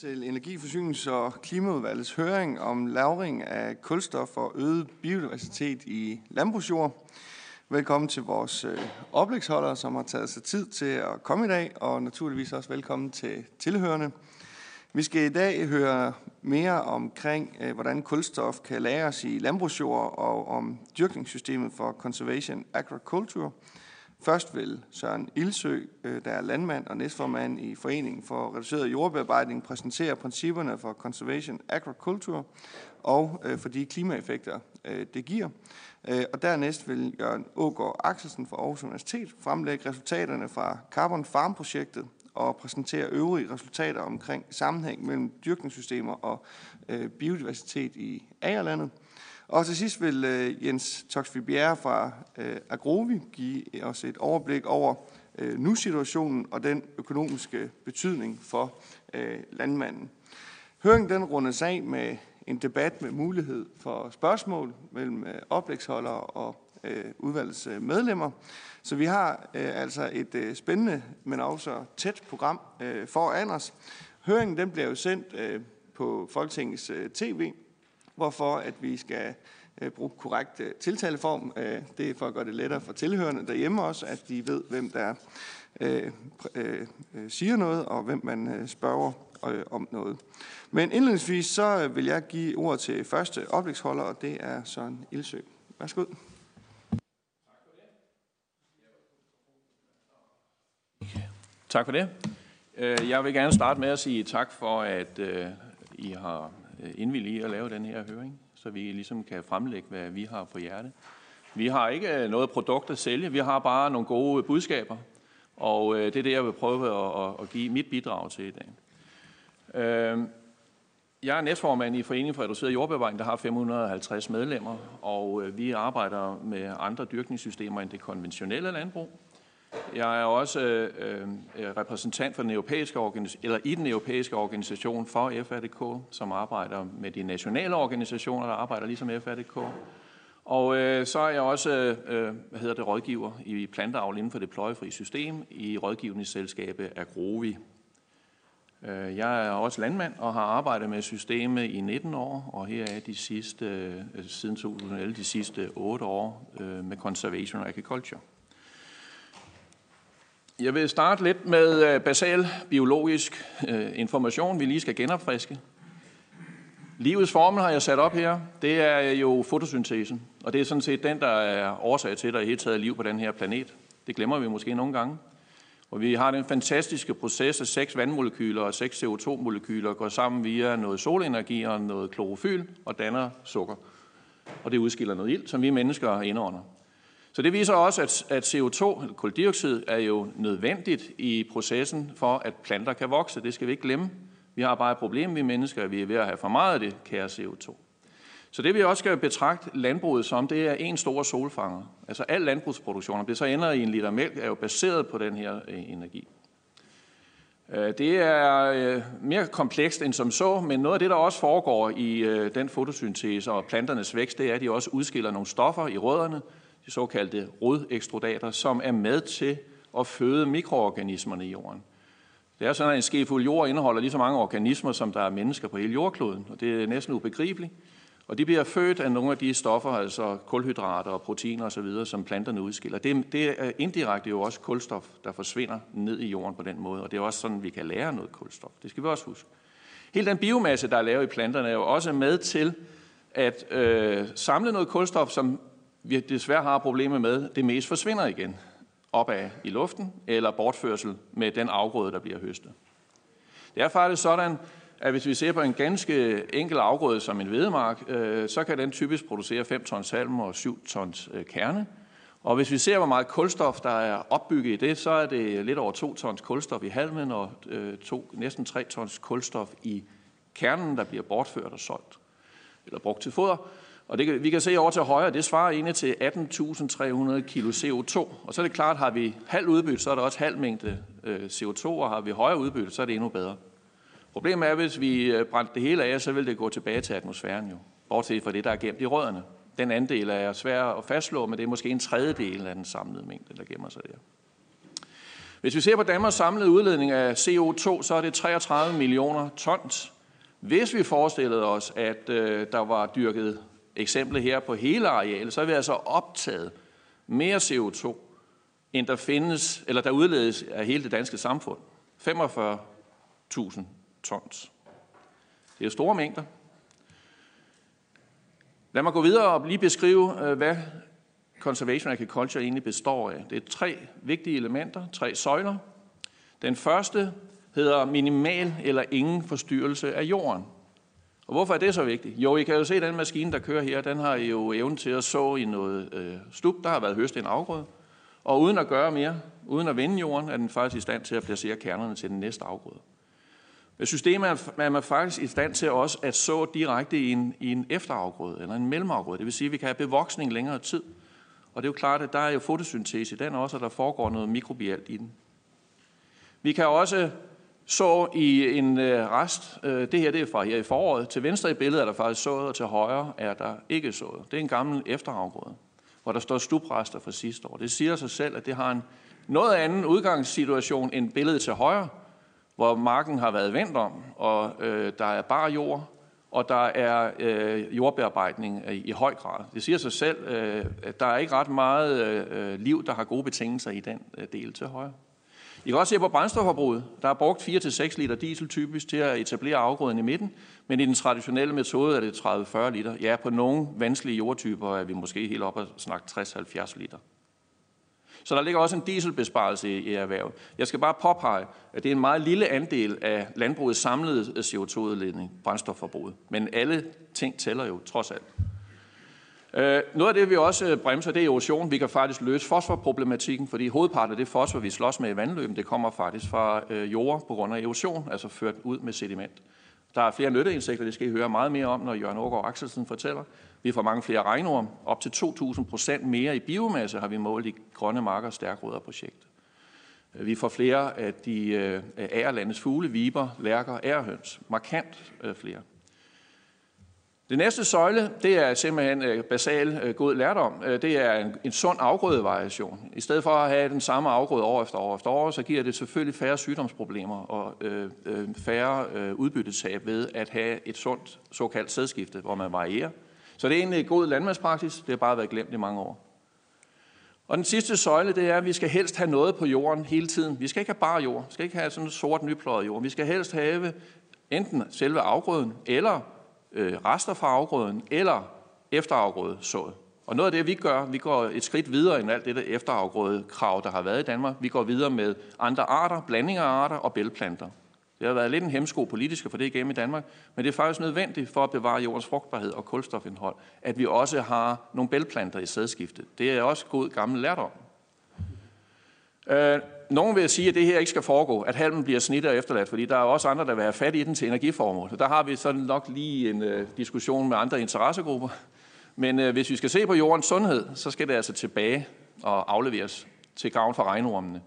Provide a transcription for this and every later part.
til Energiforsynings- og Klimaudvalgets høring om lavring af kulstof og øget biodiversitet i landbrugsjord. Velkommen til vores øh, oplægsholdere, som har taget sig tid til at komme i dag, og naturligvis også velkommen til tilhørende. Vi skal i dag høre mere omkring, øh, hvordan kulstof kan lagres i landbrugsjord og om dyrkningssystemet for Conservation Agriculture – Først vil Søren Ildsø, øh, der er landmand og næstformand i Foreningen for Reduceret Jordbearbejdning, præsentere principperne for Conservation Agriculture og øh, for de klimaeffekter, øh, det giver. Og dernæst vil Jørgen Ågaard Axelsen fra Aarhus Universitet fremlægge resultaterne fra Carbon Farm-projektet og præsentere øvrige resultater omkring sammenhæng mellem dyrkningssystemer og biodiversitet i agerlandet. Og til sidst vil øh, Jens Toksvig Bjerre fra øh, Agrovi give os et overblik over øh, nu-situationen og den økonomiske betydning for øh, landmanden. Høringen den rundes af med en debat med mulighed for spørgsmål mellem øh, oplægsholdere og øh, udvalgets øh, medlemmer. Så vi har øh, altså et øh, spændende, men også tæt program øh, foran os. Høringen den bliver jo sendt øh, på Folketingets øh, tv, hvorfor at vi skal øh, bruge korrekt øh, tiltaleform. Øh, det er for at gøre det lettere for tilhørende derhjemme også, at de ved, hvem der øh, øh, øh, siger noget, og hvem man øh, spørger øh, om noget. Men indledningsvis så øh, vil jeg give ordet til første oplægsholder, og det er Søren Ildsø. Værsgo. Tak for det. Øh, jeg vil gerne starte med at sige tak for, at I har Øh, indvillige i at lave den her høring, så vi ligesom kan fremlægge, hvad vi har på hjerte. Vi har ikke øh, noget produkt at sælge, vi har bare nogle gode budskaber, og øh, det er det, jeg vil prøve at, at give mit bidrag til i dag. Jeg er næstformand i Foreningen for Reduceret Jordbevaring, der har 550 medlemmer, og vi arbejder med andre dyrkningssystemer end det konventionelle landbrug. Jeg er også øh, øh, repræsentant for den europæiske eller i den europæiske organisation for FRDK, som arbejder med de nationale organisationer, der arbejder ligesom FRDK. Og øh, så er jeg også øh, hvad hedder det, rådgiver i planteavl inden for det pløjefri system i rådgivningsselskabet Agrovi. Øh, jeg er også landmand og har arbejdet med systemet i 19 år, og her er de sidste, øh, siden 2011 de sidste 8 år med Conservation Agriculture. Jeg vil starte lidt med øh, basal biologisk øh, information, vi lige skal genopfriske. Livets formel har jeg sat op her. Det er øh, jo fotosyntesen, og det er sådan set den, der er årsag til, at der er helt taget liv på den her planet. Det glemmer vi måske nogle gange. Og vi har den fantastiske proces, at seks vandmolekyler og seks CO2-molekyler går sammen via noget solenergi og noget klorofyl og danner sukker. Og det udskiller noget ild, som vi mennesker indånder. Så det viser også, at, at CO2, eller koldioxid, er jo nødvendigt i processen for, at planter kan vokse. Det skal vi ikke glemme. Vi har bare et problem, vi mennesker, at vi er ved at have for meget af det, kære CO2. Så det vi også skal betragte landbruget som, det er en stor solfanger. Altså al landbrugsproduktion, om det så ender i en liter mælk, er jo baseret på den her øh, energi. Øh, det er øh, mere komplekst end som så, men noget af det, der også foregår i den fotosyntese og planternes vækst, det er, at de også udskiller nogle stoffer i rødderne, de såkaldte rodekstrudater, som er med til at føde mikroorganismerne i jorden. Det er sådan, at en skefuld jord indeholder lige så mange organismer, som der er mennesker på hele jordkloden, og det er næsten ubegribeligt. Og de bliver født af nogle af de stoffer, altså kulhydrater og proteiner osv., som planterne udskiller. Det, det er indirekte jo også kulstof, der forsvinder ned i jorden på den måde, og det er også sådan, vi kan lære noget kulstof. Det skal vi også huske. Hele den biomasse, der er lavet i planterne, er jo også med til at øh, samle noget kulstof, som vi desværre har problemer med, det mest forsvinder igen opad i luften, eller bortførsel med den afgrøde, der bliver høstet. Det er faktisk sådan, at hvis vi ser på en ganske enkel afgrøde som en hvedemark, øh, så kan den typisk producere 5 tons halm og 7 tons øh, kerne. Og hvis vi ser, hvor meget kulstof, der er opbygget i det, så er det lidt over 2 tons kulstof i halmen og øh, to, næsten 3 tons kulstof i kernen, der bliver bortført og solgt eller brugt til foder. Og det, vi kan se over til højre, det svarer egentlig til 18.300 kilo CO2. Og så er det klart, har vi halv udbytte, så er der også halv mængde øh, CO2, og har vi højere udbytte, så er det endnu bedre. Problemet er, at hvis vi øh, brændte det hele af, så vil det gå tilbage til atmosfæren jo. Bortset fra det, der er gemt i rødderne. Den andel er svær at fastslå, men det er måske en tredjedel af den samlede mængde, der gemmer sig der. Hvis vi ser på Danmarks samlede udledning af CO2, så er det 33 millioner tons. Hvis vi forestillede os, at øh, der var dyrket eksemplet her på hele arealet, så er vi altså optaget mere CO2, end der findes, eller der udledes af hele det danske samfund. 45.000 tons. Det er store mængder. Lad mig gå videre og lige beskrive, øh, hvad Conservation Agriculture egentlig består af. Det er tre vigtige elementer, tre søjler. Den første hedder minimal eller ingen forstyrrelse af jorden. Og hvorfor er det så vigtigt? Jo, I kan jo se, at den maskine, der kører her, den har jo evnen til at så i noget øh, stup, der har været høstet en afgrøde. Og uden at gøre mere, uden at vende jorden, er den faktisk i stand til at placere kernerne til den næste afgrøde. Med systemet er man faktisk i stand til også at så direkte i en, i en efterafgrøde eller en mellemafgrøde. Det vil sige, at vi kan have bevoksning længere tid. Og det er jo klart, at der er jo fotosyntese i den også, og der foregår noget mikrobielt i den. Vi kan også så i en øh, rest, øh, det her det er fra her i foråret, til venstre i billedet er der faktisk sået, og til højre er der ikke sået. Det er en gammel efterafgrøde, hvor der står stubrester fra sidste år. Det siger sig selv, at det har en noget anden udgangssituation end billedet til højre, hvor marken har været vendt om, og øh, der er bare jord, og der er øh, jordbearbejdning i, i høj grad. Det siger sig selv, øh, at der er ikke ret meget øh, øh liv, der har gode betingelser i den øh, del til højre. I kan også se på brændstofforbruget. Der er brugt 4-6 liter diesel typisk til at etablere afgrøden i midten, men i den traditionelle metode er det 30-40 liter. Ja, på nogle vanskelige jordtyper er vi måske helt op og snakke 60-70 liter. Så der ligger også en dieselbesparelse i, i erhvervet. Jeg skal bare påpege, at det er en meget lille andel af landbrugets samlede øh, CO2-udledning, brændstofforbruget. Men alle ting tæller jo trods alt. Øh, noget af det, vi også øh, bremser, det er erosion. Vi kan faktisk løse fosforproblematikken, fordi hovedparten af det fosfor, vi slås med i vandløben, det kommer faktisk fra øh, jorder jord på grund af erosion, altså ført ud med sediment. Der er flere nytteinsekter, det skal I høre meget mere om, når Jørgen Aargaard Axelsen fortæller. Vi får mange flere regnorm. Op til 2.000 procent mere i biomasse har vi målt i Grønne Marker Stærkrødder projekt. Øh, vi får flere af de ærlandets fugle, viber, lærker, ærhøns. Markant flere. Det næste søjle, det er simpelthen øh, basal øh, god lærdom. Øh, det er en, en sund afgrødevariation. I stedet for at have den samme afgrøde år efter år efter år, så giver det selvfølgelig færre sygdomsproblemer og øh, øh, færre øh, udbyttetab ved at have et sundt såkaldt sædskifte, hvor man varierer. Så det er egentlig god landmandspraksis. Det har bare været glemt i mange år. Og den sidste søjle, det er, at vi skal helst have noget på jorden hele tiden. Vi skal ikke have bare jord. Vi skal ikke have sådan en sort nypløjet jord. Vi skal helst have enten selve afgrøden, eller øh, rester fra afgrøden eller efterafgrøde sået. Og noget af det, vi gør, vi går et skridt videre end alt det der efterafgrøde krav, der har været i Danmark. Vi går videre med andre arter, blandinger af arter og bælplanter. Det har været lidt en hemsko politisk for det igennem i Danmark, men det er faktisk nødvendigt for at bevare jordens frugtbarhed og kulstofindhold, at vi også har nogle bælplanter i sædskiftet. Det er også god gammel lærdom. Øh, nogen vil sige, at det her ikke skal foregå, at halmen bliver snittet og efterladt, fordi der er også andre, der vil have fat i den til energiformål. Så der har vi sådan nok lige en øh, diskussion med andre interessegrupper. Men øh, hvis vi skal se på jordens sundhed, så skal det altså tilbage og afleveres til gavn for regnormene.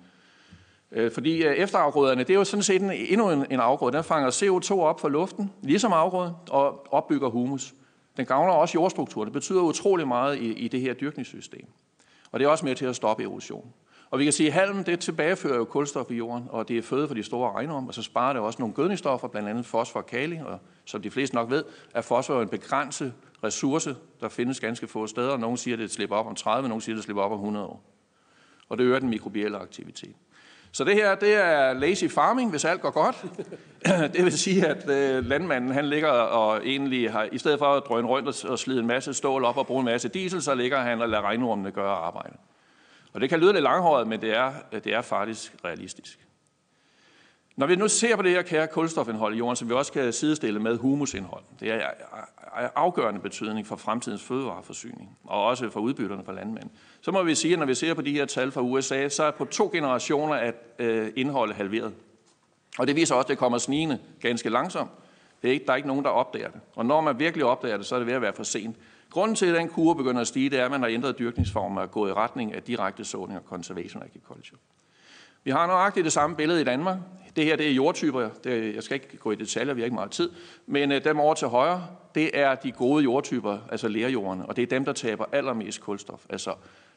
Øh, fordi øh, efterafgrøderne, det er jo sådan set en, endnu en, en afgrøde. Den fanger CO2 op fra luften, ligesom afgrøden, og opbygger humus. Den gavner også jordstrukturen. Det betyder utrolig meget i, i det her dyrkningssystem. Og det er også med til at stoppe erosion. Og vi kan sige, at halm det tilbagefører jo kulstof i jorden, og det er føde for de store regnorme, og så sparer det også nogle gødningsstoffer, blandt andet fosfor og kali, og som de fleste nok ved, er fosfor en begrænset ressource, der findes ganske få steder, og nogen siger, at det slipper op om 30, og nogen siger, at det slipper op om 100 år. Og det øger den mikrobielle aktivitet. Så det her, det er lazy farming, hvis alt går godt. det vil sige, at øh, landmanden, han ligger og egentlig har, i stedet for at drøne rundt og slide en masse stål op og bruge en masse diesel, så ligger han og lader regnormene gøre arbejde. Og det kan lyde lidt langhåret, men det er, det er faktisk realistisk. Når vi nu ser på det her kære kulstofindhold i jorden, som vi også kan sidestille med humusindhold, det er afgørende betydning for fremtidens fødevareforsyning, og også for udbytterne for landmænd. Så må vi sige, at når vi ser på de her tal fra USA, så er på to generationer at øh, indholdet halveret. Og det viser også, at det kommer snigende ganske langsomt. Det er ikke, der er ikke nogen, der opdager det. Og når man virkelig opdager det, så er det ved at være for sent. Grunden til, at den kurve begynder at stige, det er, at man har ændret dyrkningsformer og gået i retning af direkte såning og conservation agriculture. Vi har nøjagtigt det samme billede i Danmark. Det her det er jordtyper. Det, jeg skal ikke gå i detaljer, vi har ikke meget tid. Men øh, dem over til højre, det er de gode jordtyper, altså lerjordene. Og det er dem, der taber allermest kulstof. Altså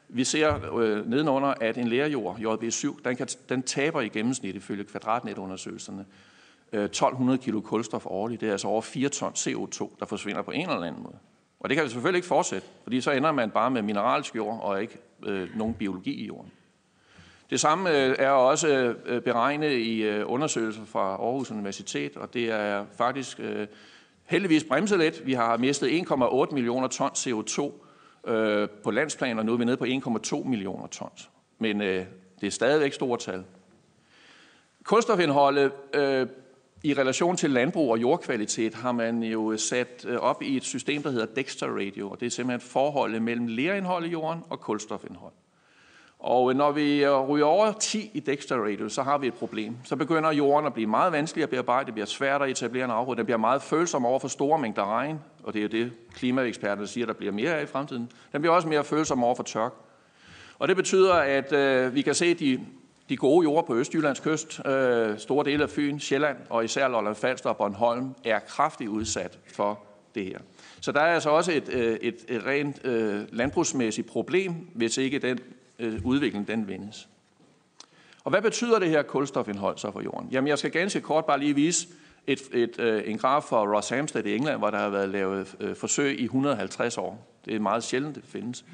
Vi ser øh, nedenunder, at en lærjord, JB7, den, kan, den taber i gennemsnit ifølge kvadratnetundersøgelserne øh, 1200 kilo kulstof årligt. Det er altså over 4 ton CO2, der forsvinder på en eller anden måde. Og det kan vi selvfølgelig ikke fortsætte, fordi så ender man bare med mineralsk jord og ikke øh, nogen biologi i jorden. Det samme øh, er også øh, beregnet i øh, undersøgelser fra Aarhus Universitet, og det er faktisk øh, heldigvis bremset lidt. Vi har mistet 1,8 millioner ton CO2 øh, på landsplan, og nu er vi nede på 1,2 millioner tons. Men øh, det er stadigvæk store tal. Kulstofindholdet øh, i relation til landbrug og jordkvalitet har man jo sat øh, op i et system, der hedder Dexter Radio, og det er simpelthen forholdet mellem lerindhold i jorden og kulstofindhold. Og øh, når vi øh, ryger over 10 i Dexter Radio, så har vi et problem. Så begynder jorden at blive meget vanskelig at bearbejde, det bliver svært at etablere en afgrund, den bliver meget følsom over for store mængder regn, og det er jo det, klimaeksperterne siger, der bliver mere af i fremtiden. Den bliver også mere følsom over for tørk. Og det betyder, at øh, vi kan se de, de gode jorder på Østjyllands kyst, øh, store dele af Fyn, Sjælland og især Lolland Falster og Bornholm er kraftigt udsat for det her. Så der er altså også et, øh, et, et rent øh, landbrugsmæssigt problem, hvis ikke den øh, udvikling den vendes. Og hvad betyder det her kulstofindhold så for jorden? Jamen jeg skal ganske kort bare lige vise et, et, øh, en graf fra Ross Hampstead i England, hvor der har været lavet øh, forsøg i 150 år. Det er meget sjældent, det findes.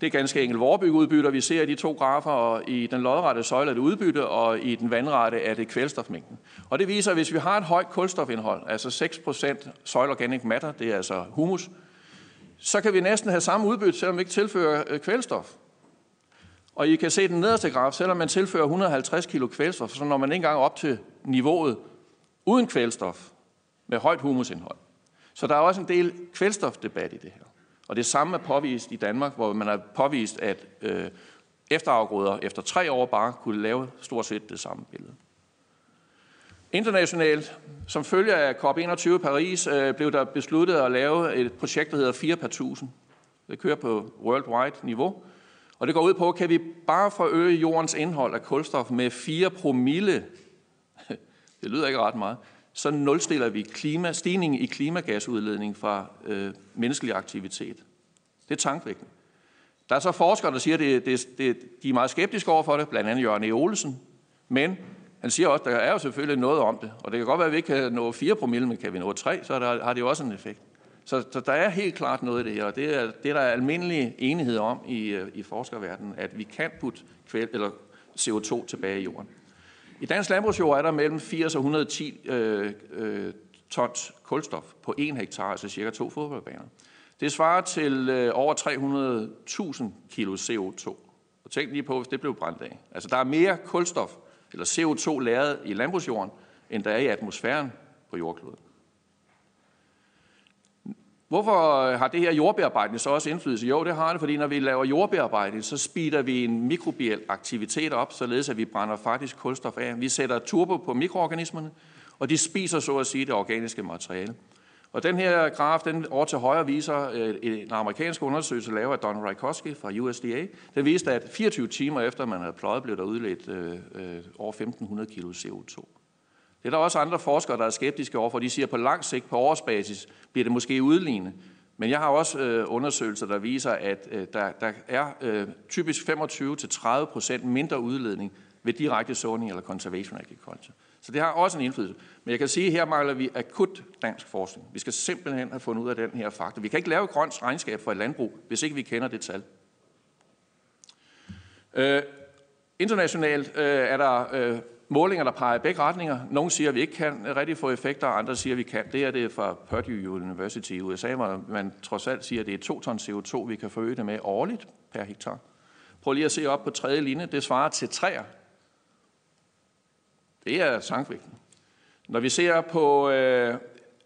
Det er ganske enkelt vorebyggeudbytter, vi ser i de to grafer, og i den lodrette søjle er det udbytte, og i den vandrette er det kvælstofmængden. Og det viser, at hvis vi har et højt kulstofindhold, altså 6% soil organic matter, det er altså humus, så kan vi næsten have samme udbytte, selvom vi ikke tilfører øh, kvælstof. Og I kan se den nederste graf, selvom man tilfører 150 kg kvælstof, så når man ikke engang op til niveauet uden kvælstof med højt humusindhold. Så der er også en del kvælstofdebat i det her. Og det samme er påvist i Danmark, hvor man har påvist, at øh, efterafgrøder efter tre år bare kunne lave stort set det samme billede. Internationalt, som følge af COP21 Paris, øh, blev der besluttet at lave et projekt, der hedder 4 per 1000. Det kører på worldwide niveau, og det går ud på, kan vi bare forøge jordens indhold af kulstof med 4 promille, det lyder ikke ret meget, så nulstiller vi klima, stigningen i klimagasudledning fra øh, menneskelig aktivitet. Det er tankvækkende. Der er så forskere, der siger, at det, det, det, de er meget skeptiske over for det, blandt andet Jørgen E. Olsen. Men han siger også, at der er jo selvfølgelig noget om det. Og det kan godt være, at vi ikke kan nå 4 promille, men kan vi nå 3, så der, har det jo også en effekt. Så, så der er helt klart noget i det her, og det er, det er der almindelig enighed om i, øh, i forskerverdenen, at vi kan putte kvæl, eller CO2 tilbage i jorden. I dansk landbrugsjord er der mellem 80 og 110 øh, øh, tons kulstof på 1 hektar, altså cirka to fodboldbaner. Det svarer til øh, over 300.000 kilo CO2. Og tænk lige på, hvis det blev brændt af. Altså der er mere kulstof, eller CO2 lagret i landbrugsjorden, end der er i atmosfæren på jordkloden. Hvorfor øh, har det her jordbearbejdning så også indflydelse? Jo, det har det, fordi når vi laver jordbearbejdning, så speeder vi en mikrobiel aktivitet op, således at vi brænder faktisk kulstof af. Vi sætter turbo på mikroorganismerne, og de spiser så at sige det organiske materiale. Og den her graf, den over til højre, viser øh, en amerikansk undersøgelse lavet af Don Rykoski fra USDA. Den viste, at 24 timer efter man havde pløjet, blev der udledt øh, øh, over 1.500 kg CO2. Det er der også andre forskere, der er skeptiske overfor. De siger, at på lang sigt, på årsbasis, bliver det måske udlignet. Men jeg har også øh, undersøgelser, der viser, at øh, der, der er øh, typisk 25-30 procent mindre udledning ved direkte såning eller conservation agriculture. Så det har også en indflydelse. Men jeg kan sige, at her mangler vi akut dansk forskning. Vi skal simpelthen have fundet ud af den her faktor. Vi kan ikke lave et grønt regnskab for et landbrug, hvis ikke vi kender det tal. Øh, internationalt øh, er der øh, målinger, der peger i begge retninger. Nogle siger, at vi ikke kan rigtig få effekter, og andre siger, at vi kan. Det er det fra Purdue University i USA, hvor man trods alt siger, at det er 2 ton CO2, vi kan forøge det med årligt per hektar. Prøv lige at se op på tredje linje. Det svarer til træer. Det er sangvægten. Når vi ser på øh,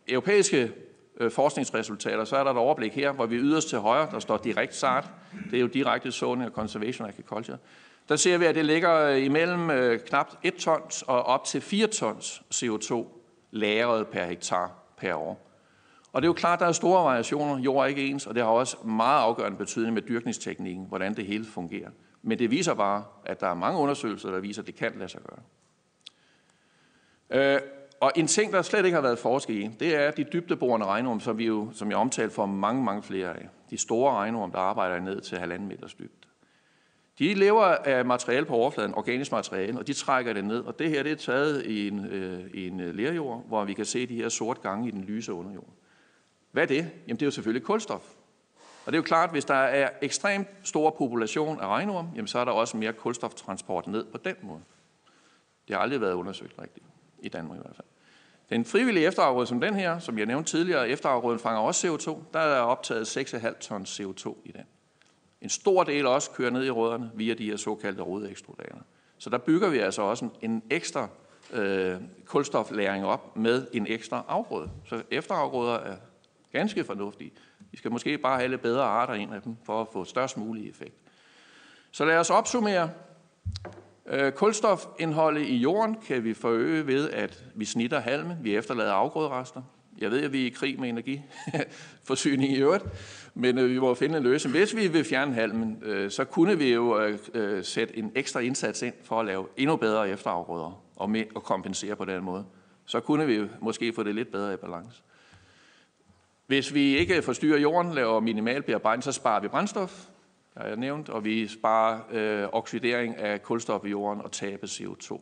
europæiske øh, forskningsresultater, så er der et overblik her, hvor vi yderst til højre, der står direkte SART. Det er jo direkte zoning og conservation agriculture der ser vi, at det ligger øh, imellem øh, knap 1 tons og op til 4 tons CO2 lagret per hektar per år. Og det er jo klart, at der er store variationer. Jord er ikke ens, og det har også meget afgørende betydning med dyrkningsteknikken, hvordan det hele fungerer. Men det viser bare, at der er mange undersøgelser, der viser, at det kan lade sig gøre. Øh, og en ting, der slet ikke har været forsket i, det er de dybdeborende regnorm, som, vi jo, som jeg omtalte for mange, mange flere af. De store regnorm, der arbejder ned til halvanden meters dybde. De lever af materiale på overfladen, organisk materiale, og de trækker det ned. Og det her det er taget i en, øh, i en øh, lerjord, hvor vi kan se de her sorte gange i den lyse underjord. Hvad er det? Jamen det er jo selvfølgelig kulstof. Og det er jo klart, at hvis der er ekstremt stor population af regnorm, jamen så er der også mere kulstoftransport ned på den måde. Det har aldrig været undersøgt rigtigt, i Danmark i hvert fald. Den frivillige efterafgrøde som den her, som jeg nævnte tidligere, efterafgrøden fanger også CO2. Der er optaget 6,5 tons CO2 i den. En stor del også kører ned i rødderne via de her såkaldte rodekstrudater. Så der bygger vi altså også en, en ekstra øh, kulstoflæring op med en ekstra afgrøde. Så efterafgrøder er ganske fornuftige. Vi skal måske bare have lidt bedre arter ind af dem, for at få størst mulig effekt. Så lad os opsummere. Øh, kulstofindholdet i jorden kan vi forøge ved, at vi snitter halmen, vi efterlader afgrøderester. Jeg ved, at vi er i krig med energiforsyning i øvrigt, men øh, vi må finde en løsning. Hvis vi vil fjerne halmen, øh, så kunne vi jo øh, øh, sætte en ekstra indsats ind for at lave endnu bedre efterafgrøder og, med, og kompensere på den måde. Så kunne vi måske få det lidt bedre i balance. Hvis vi ikke forstyrrer jorden, laver minimal bearbejdning, så sparer vi brændstof, har jeg nævnt, og vi sparer øh, oxidering af kulstof i jorden og tab af CO2.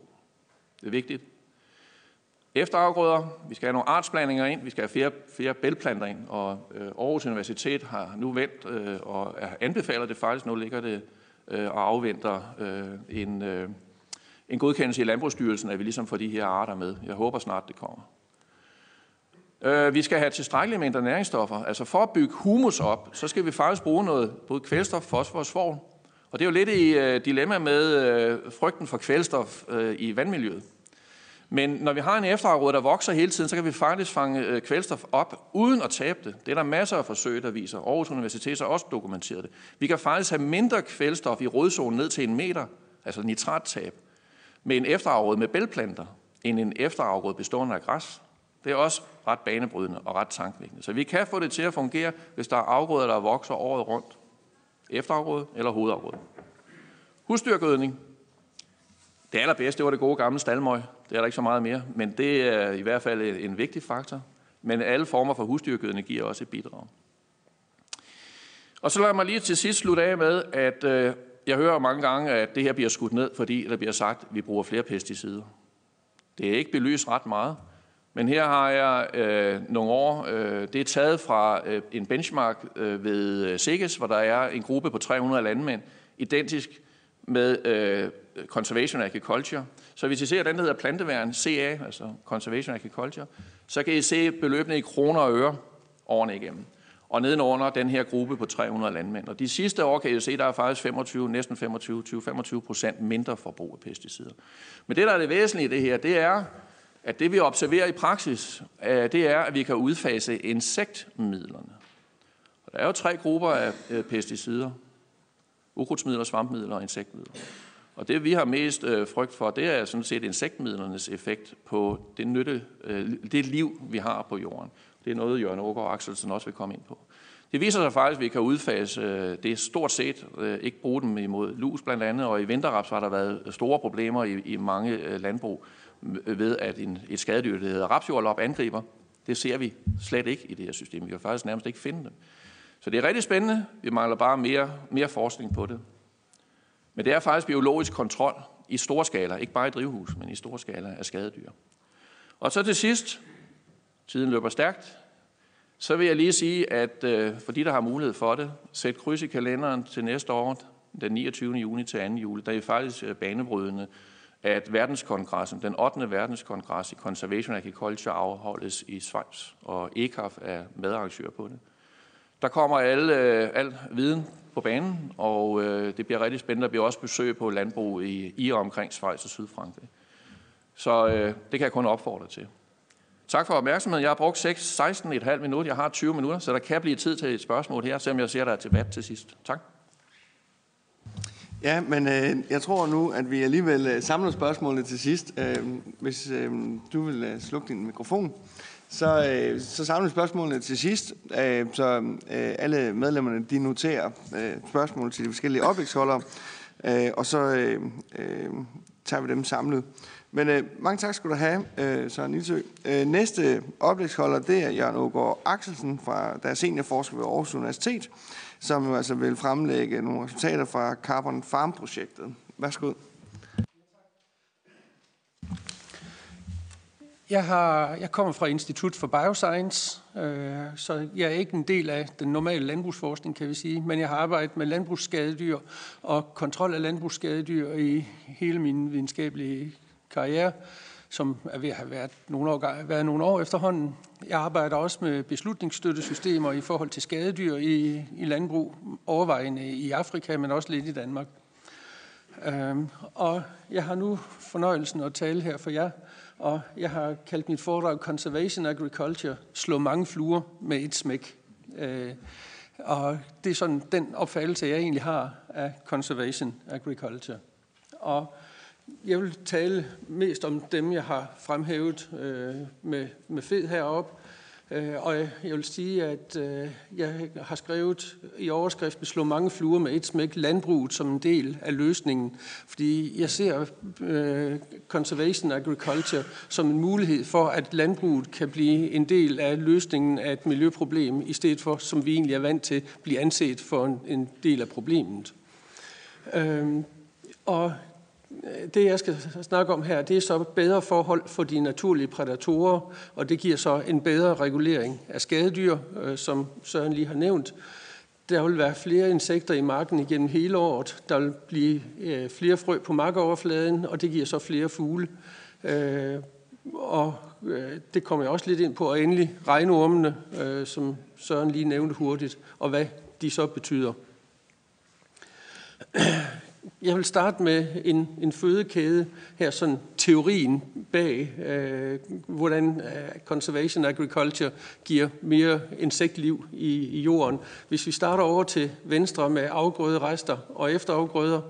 Det er vigtigt. Efterafgrøder, vi skal have nogle artsblandinger ind, vi skal have flere, flere bælplanter ind, og øh, Aarhus Universitet har nu vendt øh, og anbefaler det faktisk, nu ligger det øh, og afventer øh, en, øh, en godkendelse i Landbrugsstyrelsen, at vi ligesom får de her arter med. Jeg håber snart, det kommer. Øh, vi skal have tilstrækkelige mængder næringsstoffer. Altså for at bygge humus op, så skal vi faktisk bruge noget både kvælstof, fosfor og svovl. Og det er jo lidt i øh, dilemma med øh, frygten for kvælstof øh, i vandmiljøet. Men når vi har en efterafgrøde, der vokser hele tiden, så kan vi faktisk fange øh, kvælstof op uden at tabe det. Det er der masser af forsøg, der viser. Aarhus Universitet har også dokumenteret det. Vi kan faktisk have mindre kvælstof i rodzonen ned til en meter, altså nitrattab, med en efterafgrøde med bælplanter, end en efterafgrøde bestående af græs. Det er også ret banebrydende og ret tankvækkende. Så vi kan få det til at fungere, hvis der er afgrøder, der vokser året rundt. Efterafgrøde eller hovedafgrøde. Husdyrgødning. Det allerbedste, var det gode gamle stalmøg. Det er der ikke så meget mere, men det er i hvert fald en vigtig faktor. Men alle former for husdyrgødning giver også et bidrag. Og så lad mig lige til sidst slutte af med, at øh, jeg hører mange gange, at det her bliver skudt ned, fordi der bliver sagt, at vi bruger flere pesticider. Det er ikke belyst ret meget. Men her har jeg øh, nogle år, øh, det er taget fra øh, en benchmark øh, ved øh, Sikkes, SIGES, hvor der er en gruppe på 300 landmænd, identisk med øh, Conservation Agriculture. Så hvis I ser, den der hedder planteværn, CA, altså Conservation Agriculture, så kan I se beløbene i kroner og øre årene igennem. Og nedenunder den her gruppe på 300 landmænd. Og de sidste år kan I se, der er faktisk 25, næsten 25, 20-25 procent mindre forbrug af pesticider. Men det, der er det væsentlige i det her, det er, at det vi observerer i praksis, øh, det er, at vi kan udfase insektmidlerne. Og der er jo tre grupper af øh, pesticider. Ukrudtsmidler, svampmidler og insektmidler. Og det vi har mest øh, frygt for, det er sådan set insektmidlernes effekt på det, nytte, øh, det liv, vi har på jorden. Det er noget, Jørgen Ågaard Axelsen også vil komme ind på. Det viser sig faktisk, at vi kan udfase øh, det stort set, øh, ikke bruge dem imod lus blandt andet, og i vinterraps har der været store problemer i, i mange landbrug ved, at en, et skadedyr, der hedder rapsjordlop, angriber. Det ser vi slet ikke i det her system. Vi kan faktisk nærmest ikke finde dem. Så det er rigtig spændende. Vi mangler bare mere, mere forskning på det. Men det er faktisk biologisk kontrol i stor skala, ikke bare i drivhus, men i stor skala af skadedyr. Og så til sidst, tiden løber stærkt, så vil jeg lige sige, at øh, for de, der har mulighed for det, sæt kryds i kalenderen til næste år, den 29. juni til 2. juli, der er faktisk øh, banebrydende at verdenskongressen, den 8. verdenskongres i Conservation Agriculture afholdes i Schweiz, og ECAF er medarrangør på det. Der kommer alle, øh, al viden på banen, og øh, det bliver rigtig spændende. Der bliver også besøg på landbrug i, i og omkring Schweiz og Sydfrankrig. Så øh, det kan jeg kun opfordre til. Tak for opmærksomheden. Jeg har brugt 16,5 minutter. Jeg har 20 minutter, så der kan blive tid til et spørgsmål her, selvom jeg ser, der er debat til sidst. Tak. Ja, men øh, jeg tror nu, at vi alligevel øh, samler spørgsmålene til sidst. Øh, hvis øh, du vil øh, slukke din mikrofon, så, øh, så samler vi spørgsmålene til sidst, øh, så øh, alle medlemmerne de noterer øh, spørgsmål til de forskellige oplægsholdere, øh, og så øh, øh, tager vi dem samlet. Men øh, mange tak skal du have, øh, Søren Nilsø. Øh, næste oplægsholder, det er Jørgen Ågaard Axelsen, fra, der er seniorforsker ved Aarhus Universitet, som jo altså vil fremlægge nogle resultater fra Carbon Farm-projektet. Værsgo. Jeg, har, jeg kommer fra Institut for Bioscience, øh, så jeg er ikke en del af den normale landbrugsforskning, kan vi sige, men jeg har arbejdet med landbrugsskadedyr og kontrol af landbrugsskadedyr i hele min videnskabelige karriere, som er ved at have været nogle år, været nogle år efterhånden. Jeg arbejder også med beslutningsstøttesystemer i forhold til skadedyr i, i landbrug, overvejende i Afrika, men også lidt i Danmark. Øh, og jeg har nu fornøjelsen at tale her for jer, og jeg har kaldt mit foredrag Conservation Agriculture, slå mange fluer med et smæk. Øh, og det er sådan den opfattelse, jeg egentlig har af Conservation Agriculture. Og jeg vil tale mest om dem, jeg har fremhævet øh, med, med fed heroppe. Øh, og jeg vil sige, at øh, jeg har skrevet i overskriften slå mange fluer med et smæk landbruget som en del af løsningen. Fordi jeg ser øh, conservation agriculture som en mulighed for, at landbruget kan blive en del af løsningen af et miljøproblem, i stedet for, som vi egentlig er vant til, blive anset for en, en del af problemet. Øh, og det, jeg skal snakke om her, det er så bedre forhold for de naturlige prædatorer, og det giver så en bedre regulering af skadedyr, øh, som Søren lige har nævnt. Der vil være flere insekter i marken igennem hele året. Der vil blive øh, flere frø på markoverfladen, og det giver så flere fugle. Øh, og det kommer jeg også lidt ind på. Og endelig regnormene, som Søren lige nævnte hurtigt, og hvad de så betyder. Jeg vil starte med en, en fødekæde her, sådan teorien bag, øh, hvordan øh, conservation agriculture giver mere insektliv i, i jorden. Hvis vi starter over til venstre med afgrøderester og efterafgrøder,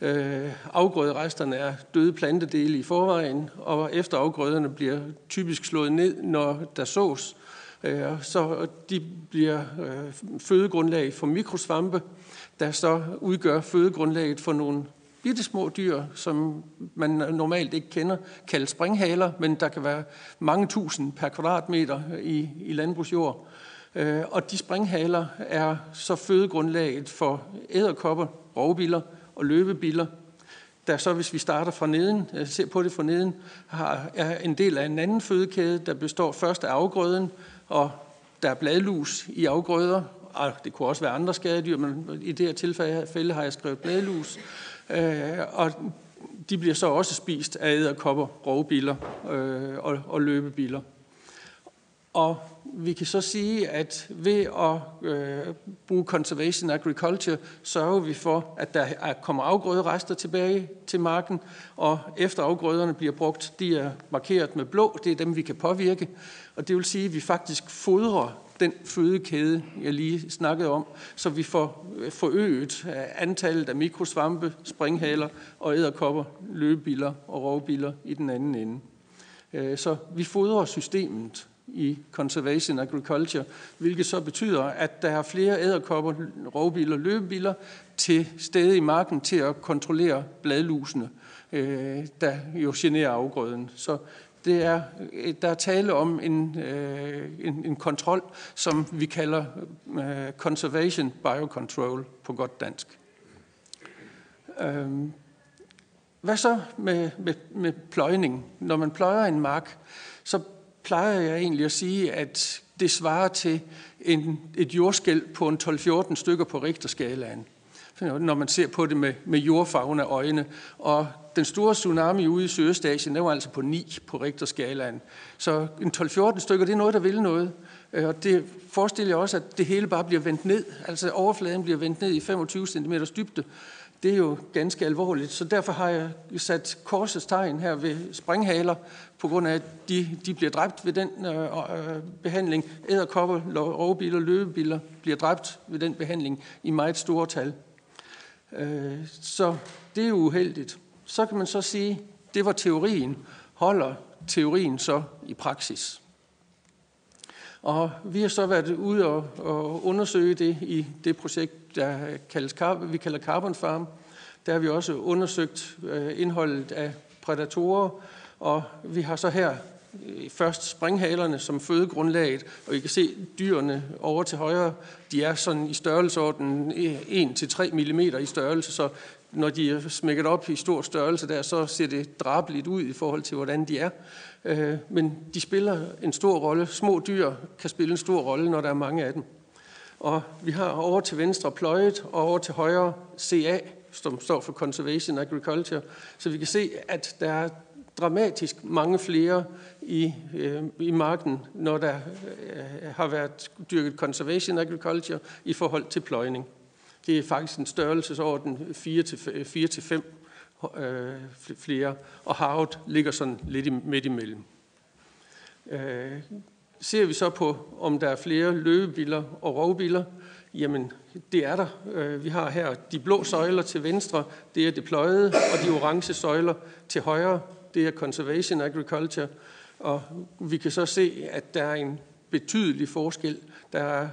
øh, afgrøderesterne er døde plantedele i forvejen, og efterafgrøderne bliver typisk slået ned, når der sås. Øh, så de bliver øh, fødegrundlag for mikrosvampe, der så udgør fødegrundlaget for nogle bitte små dyr, som man normalt ikke kender, kaldet springhaler, men der kan være mange tusind per kvadratmeter i, i landbrugsjord. Øh, og de springhaler er så fødegrundlaget for æderkopper, rovbiller og løbebiller, der så, hvis vi starter fra neden, øh, ser på det fra neden, har, er en del af en anden fødekæde, der består først af afgrøden, og der er bladlus i afgrøder, og ah, det kunne også være andre skadedyr, men i det her tilfælde har jeg skrevet bladlus. Øh, og de bliver så også spist af æderkopper, rovbiller øh, og, og løbebiller. Og vi kan så sige, at ved at øh, bruge conservation agriculture, sørger vi for, at der kommer afgrøderester tilbage til marken, og efter afgrøderne bliver brugt, de er markeret med blå, det er dem, vi kan påvirke. Og det vil sige, at vi faktisk fodrer den fødekæde, jeg lige snakkede om, så vi får øh, forøget øh, antallet af mikrosvampe, springhaler og æderkopper, løbebiller og rovbiller i den anden ende. Øh, så vi fodrer systemet i conservation agriculture, hvilket så betyder, at der er flere æderkopper, rovbiller og løbebiller til stede i marken til at kontrollere bladlusene, der jo generer afgrøden. Så det er, øh, der er tale om en, øh, en, en kontrol, som vi kalder øh, conservation biocontrol på godt dansk. Øh, hvad så med, med, med pløjning? Når man pløjer en mark, så plejer jeg egentlig at sige, at det svarer til en, et jordskæld på en 12-14 stykker på Richterskalaen når man ser på det med, med jordfagne øjne. Og den store tsunami ude i Sydøstasien, den var altså på 9 på Richterskalaen. Så en 12-14 stykker, det er noget, der vil noget. Øh, og det forestiller jeg også, at det hele bare bliver vendt ned. Altså overfladen bliver vendt ned i 25 cm dybde. Det er jo ganske alvorligt. Så derfor har jeg sat korsets tegn her ved springhaler, på grund af, at de, de bliver dræbt ved den øh, øh, behandling. Æderkopper, rovbiler, løbebiler bliver dræbt ved den behandling i meget store tal. Øh, så det er jo uheldigt. Så kan man så sige, det var teorien. Holder teorien så i praksis? Og vi har så været ude og, og undersøge det i det projekt, der kaldes, vi kalder Carbon Farm. der har vi også undersøgt øh, indholdet af prædatorer, og vi har så her øh, først springhalerne som fødegrundlaget, og I kan se dyrene over til højre, de er sådan i størrelsesorden 1-3 øh, mm i størrelse, så når de er smækket op i stor størrelse der, så ser det drabeligt ud i forhold til, hvordan de er. Øh, men de spiller en stor rolle. Små dyr kan spille en stor rolle, når der er mange af dem. Og vi har over til venstre pløjet, og over til højre CA, som står for Conservation Agriculture. Så vi kan se, at der er dramatisk mange flere i, øh, i marken, når der øh, har været dyrket Conservation Agriculture i forhold til pløjning. Det er faktisk en størrelsesorden 4-5 øh, flere, og Harvard ligger sådan lidt midt imellem. Øh, ser vi så på, om der er flere løbebiller og rovbiller, jamen det er der. Øh, vi har her de blå søjler til venstre, det er det pløjede, og de orange søjler til højre, det er Conservation Agriculture. Og vi kan så se, at der er en betydelig forskel. Der er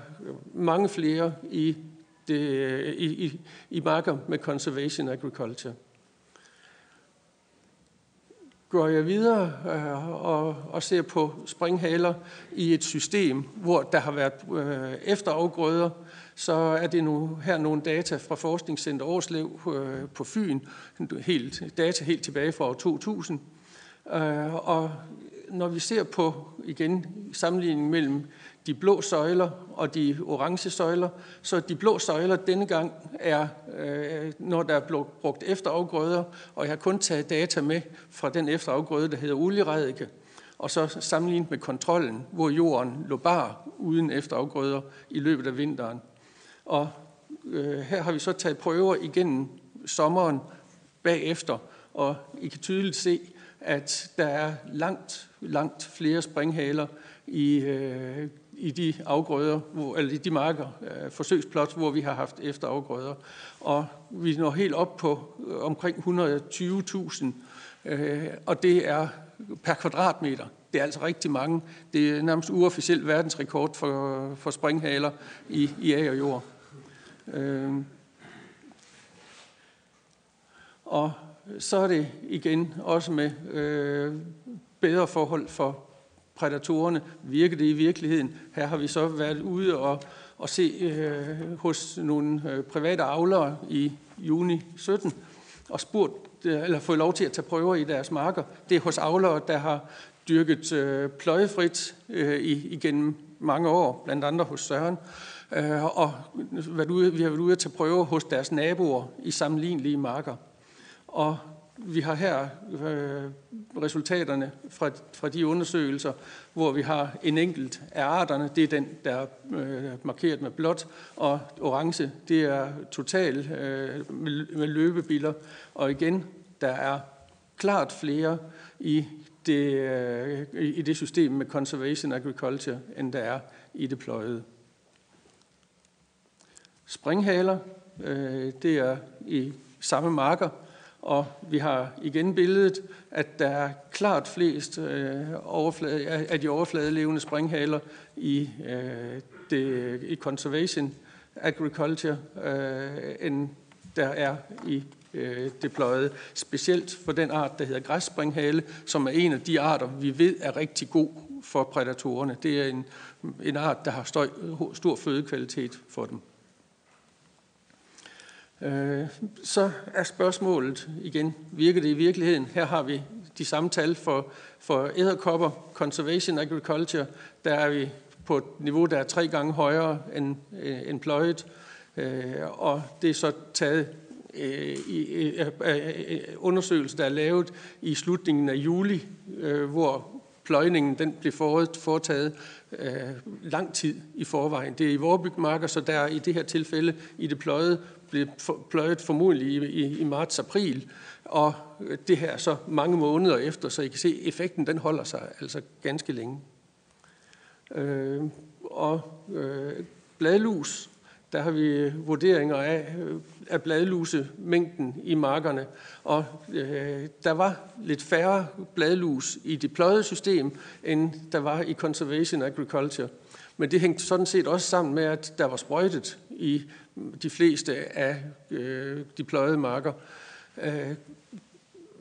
mange flere i, det, øh, i, i, i marker med Conservation Agriculture. Går jeg videre øh, og, og ser på springhaler i et system, hvor der har været øh, efterafgrøder, så er det nu her nogle data fra Forskningscenter Årslev øh, på Fyn, helt, data helt tilbage fra år 2000. Øh, og når vi ser på igen sammenligningen mellem de blå søjler og de orange søjler, så de blå søjler denne gang er, øh, når der er brugt efterafgrøder, og jeg har kun taget data med fra den efterafgrøde, der hedder olieredike, og så sammenlignet med kontrollen, hvor jorden lå bar uden efterafgrøder i løbet af vinteren. Og øh, her har vi så taget prøver igennem sommeren bagefter, og I kan tydeligt se, at der er langt, langt flere springhaler i, øh, i de afgrøder, hvor, eller i de marker, øh, forsøgsplot, hvor vi har haft efterafgrøder. Og vi når helt op på øh, omkring 120.000, øh, og det er per kvadratmeter. Det er altså rigtig mange. Det er nærmest uofficielt verdensrekord for, for springhaler i, i agerjord. Øh, og så er det igen også med øh, bedre forhold for prædatorerne. Virker det i virkeligheden? Her har vi så været ude og, og se øh, hos nogle øh, private avlere i juni 17 og spurgt, øh, eller fået lov til at tage prøver i deres marker. Det er hos avlere, der har dyrket øh, pløjefrit øh, igennem mange år, blandt andet hos Søren. Øh, og været ude, vi har været ude at tage prøver hos deres naboer i sammenlignelige marker. Og vi har her øh, resultaterne fra, fra de undersøgelser, hvor vi har en enkelt af arterne, det er den, der øh, er øh, markeret med blåt, og orange, det er total øh, med, med løbebiler. Og igen, der er klart flere i det, øh, i det system med conservation agriculture, end der er i det pløjede. Springhaler, øh, det er i samme marker, og vi har igen billedet, at der er klart flest øh, overflade, af de overfladelevende springhaler i, øh, det, i conservation agriculture, øh, end der er i øh, det pløjede. Specielt for den art, der hedder græsspringhale, som er en af de arter, vi ved er rigtig god for prædatorerne. Det er en, en art, der har støj, stor fødekvalitet for dem. Øh, så er spørgsmålet igen, virker det i virkeligheden? Her har vi de samme tal for, for æderkopper, conservation agriculture, der er vi på et niveau, der er tre gange højere end, øh, end pløjet, øh, og det er så taget øh, i øh, øh, undersøgelse, der er lavet i slutningen af juli, hvor pløjningen den blev foretaget lang tid i forvejen. Det er i vorebygmarker, så der er i det her tilfælde i det pløjede blev pløjet formodentlig i, i, i marts-april, og øh, det her så mange måneder efter, så I kan se, at effekten den holder sig altså ganske længe. Øh, og øh, bladlus, der har vi øh, vurderinger af, øh, af bladlusemængden i markerne, og øh, der var lidt færre bladlus i det pløjede system, end der var i conservation agriculture. Men det hængte sådan set også sammen med, at der var sprøjtet i de fleste af øh, de pløjede marker. Øh,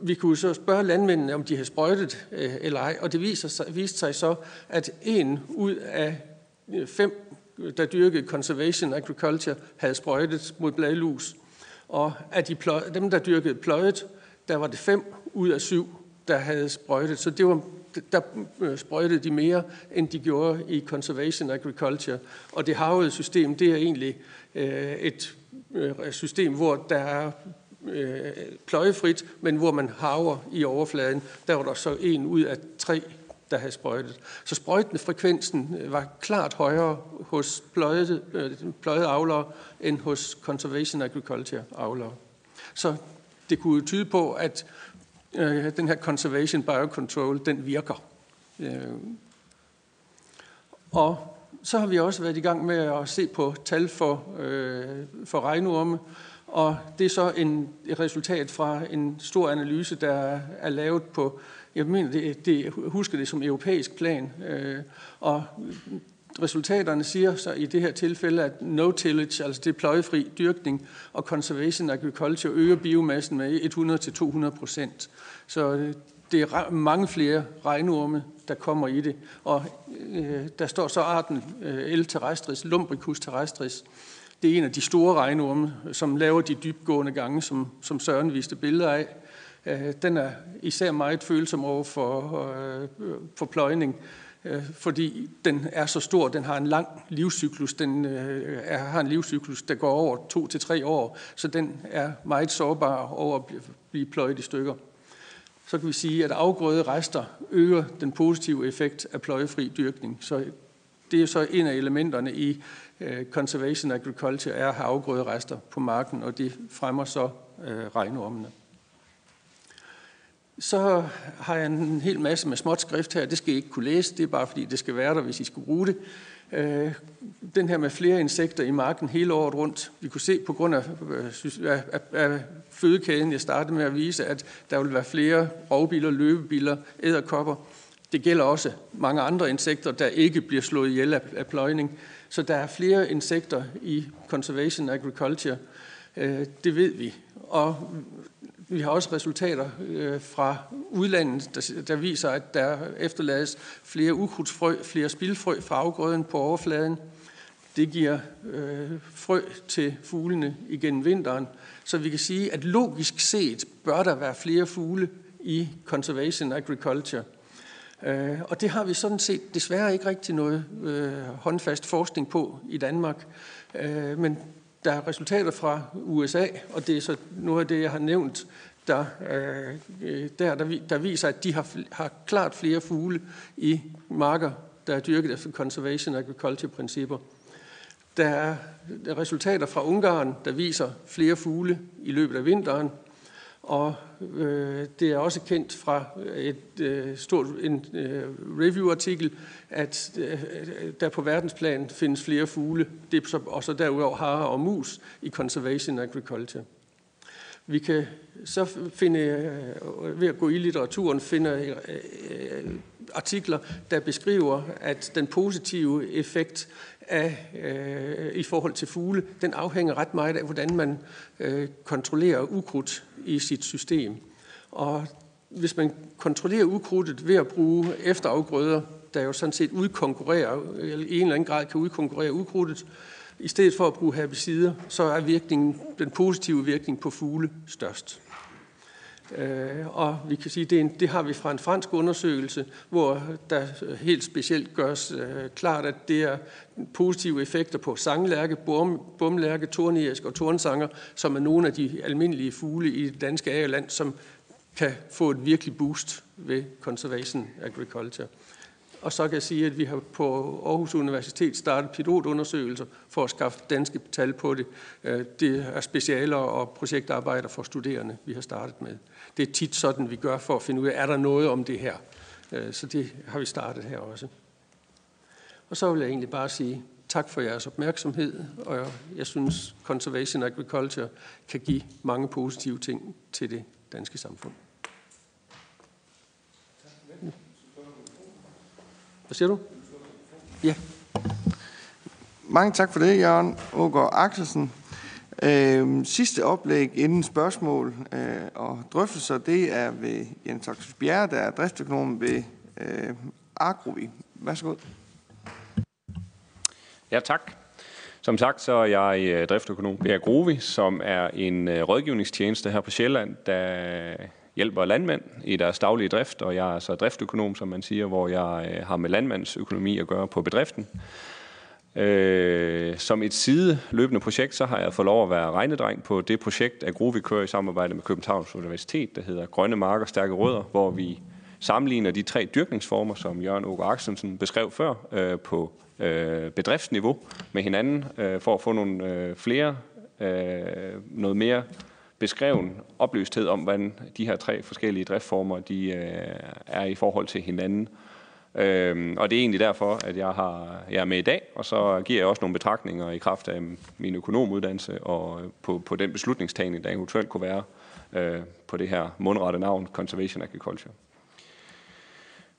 vi kunne så spørge landmændene, om de havde sprøjtet øh, eller ej, og det viser sig, viste sig så, at en ud af øh, fem, der dyrkede conservation agriculture, havde sprøjtet mod bladlus. Og af de pløj, dem, der dyrkede pløjet, der var det fem ud af syv, der havde sprøjtet. Så det var, der øh, sprøjtede de mere, end de gjorde i conservation agriculture. Og det havede system, det er egentlig øh, et øh, system, hvor der er øh, pløjefrit, men hvor man haver i overfladen. Der var der så en ud af tre, der havde sprøjtet. Så sprøjtende frekvensen øh, var klart højere hos pløjede, øh, pløjede avlere end hos conservation agriculture avlere. Så det kunne tyde på, at øh, den her conservation biocontrol, den virker. Øh. Og så har vi også været i gang med at se på tal for, øh, for regnorme, og det er så en, et resultat fra en stor analyse, der er lavet på, jeg mener, det, det, husker det som europæisk plan, øh, og resultaterne siger så i det her tilfælde, at no-tillage, altså det pløjefri dyrkning og conservation agriculture øger biomassen med 100-200 procent. Så øh, det er mange flere regnorme, der kommer i det. Og øh, der står så arten øh, L. terrestris, Lumbricus terrestris. Det er en af de store regnorme, som laver de dybgående gange, som, som Søren viste billeder af. Øh, den er især meget følsom over for, øh, for pløjning, øh, fordi den er så stor, den har en lang livscyklus, den øh, er, har en livscyklus, der går over to til tre år, så den er meget sårbar over at blive pløjet i stykker så kan vi sige, at afgrøde rester øger den positive effekt af pløjefri dyrkning. Så det er så en af elementerne i øh, conservation agriculture, er at have afgrøde rester på marken, og det fremmer så uh, regnormene. Så har jeg en hel masse med småt skrift her. Det skal I ikke kunne læse. Det er bare fordi, det skal være der, hvis I skal bruge det. Øh, den her med flere insekter i marken hele året rundt. Vi kunne se på grund af, øh, af, af, af fødekæden, jeg startede med at vise, at der vil være flere rovbiler, løbebiler, æderkopper. Det gælder også mange andre insekter, der ikke bliver slået ihjel af, af pløjning. Så der er flere insekter i conservation agriculture. Øh, det ved vi. Og vi har også resultater øh, fra udlandet, der, der viser, at der efterlades flere ukrudtsfrø, flere spildfrø fra afgrøden på overfladen. Det giver øh, frø til fuglene igennem vinteren. Så vi kan sige, at logisk set bør der være flere fugle i conservation agriculture. Øh, og det har vi sådan set desværre ikke rigtig noget øh, håndfast forskning på i Danmark. Øh, men der er resultater fra USA, og det er så noget af det, jeg har nævnt, der, øh, der, der, der viser, at de har, har klart flere fugle i marker, der er dyrket efter conservation agriculture-principper. Der er resultater fra Ungarn, der viser flere fugle i løbet af vinteren, og øh, det er også kendt fra et øh, stort en øh, review-artikel, at øh, der på verdensplan findes flere fugle, det er så, og så derudover har og mus i conservation agriculture. Vi kan så finde, øh, ved at gå i litteraturen, finde øh, øh, artikler, der beskriver, at den positive effekt af, øh, i forhold til fugle, den afhænger ret meget af, hvordan man øh, kontrollerer ukrudt i sit system. Og hvis man kontrollerer ukrudtet ved at bruge efterafgrøder, der jo sådan set udkonkurrerer, eller i en eller anden grad kan udkonkurrere ukrudtet, i stedet for at bruge herbicider, så er virkningen, den positive virkning på fugle størst. Øh, og vi kan sige, det, en, det har vi fra en fransk undersøgelse, hvor der helt specielt gørs øh, klart, at det er positive effekter på sanglærke, bum, bumlærke, tornæsk og tornsanger, som er nogle af de almindelige fugle i det danske agerland, som kan få et virkelig boost ved conservation agriculture. Og så kan jeg sige, at vi har på Aarhus Universitet startet pilotundersøgelser for at skaffe danske tal på det. Øh, det er specialer og projektarbejder for studerende, vi har startet med. Det er tit sådan, vi gør for at finde ud af, er der noget om det her. Øh, så det har vi startet her også. Og så vil jeg egentlig bare sige tak for jeres opmærksomhed, og jeg synes, Conservation Agriculture kan give mange positive ting til det danske samfund. Hvad siger du? Ja. Mange tak for det, Jørgen Ågaard Axelsen. Øh, sidste oplæg inden spørgsmål øh, og drøftelser, det er ved Jens Toxus Bjerre, der er driftsøkonom ved øh, Agrovi. Værsgo. Ja, tak. Som sagt, så er jeg øh, driftsøkonom ved Agrovi, som er en øh, rådgivningstjeneste her på Sjælland, der hjælper landmænd i deres daglige drift, og jeg er så driftsøkonom, som man siger, hvor jeg øh, har med landmandsøkonomi at gøre på bedriften. Øh, som et sideløbende projekt, så har jeg fået lov at være regnedreng på det projekt, Agrovi kører i samarbejde med Københavns Universitet, der hedder Grønne Marker, Stærke Rødder, hvor vi sammenligner de tre dyrkningsformer, som Jørgen Åke Axelsen beskrev før, øh, på øh, bedriftsniveau med hinanden, øh, for at få nogle øh, flere, øh, noget mere beskreven oplysthed om, hvordan de her tre forskellige driftsformer de, øh, er i forhold til hinanden. Øhm, og det er egentlig derfor, at jeg, har, jeg er med i dag, og så giver jeg også nogle betragtninger i kraft af min økonomuddannelse og øh, på, på den beslutningstagning, der eventuelt kunne være øh, på det her mundrette navn, Conservation Agriculture.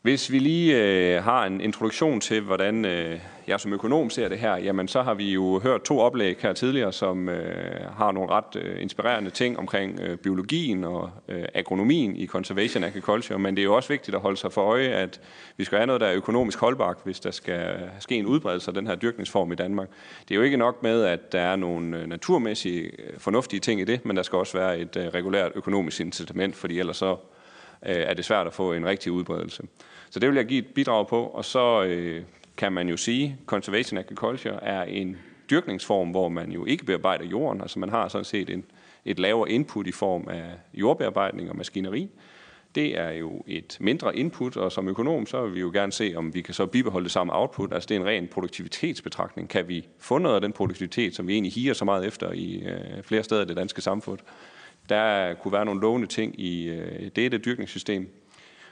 Hvis vi lige øh, har en introduktion til, hvordan øh, jeg som økonom ser det her, jamen så har vi jo hørt to oplæg her tidligere, som øh, har nogle ret øh, inspirerende ting omkring øh, biologien og øh, agronomien i conservation agriculture, men det er jo også vigtigt at holde sig for øje, at vi skal have noget, der er økonomisk holdbart, hvis der skal ske en udbredelse af den her dyrkningsform i Danmark. Det er jo ikke nok med, at der er nogle øh, naturmæssige øh, fornuftige ting i det, men der skal også være et øh, regulært økonomisk incitament, fordi ellers så øh, er det svært at få en rigtig udbredelse. Så det vil jeg give et bidrag på, og så øh, kan man jo sige, at conservation agriculture er en dyrkningsform, hvor man jo ikke bearbejder jorden, altså man har sådan set en, et lavere input i form af jordbearbejdning og maskineri. Det er jo et mindre input, og som økonom, så vil vi jo gerne se, om vi kan så bibeholde det samme output. Altså det er en ren produktivitetsbetragtning. Kan vi få noget af den produktivitet, som vi egentlig higer så meget efter i øh, flere steder i det danske samfund? Der kunne være nogle lovende ting i øh, dette dyrkningssystem.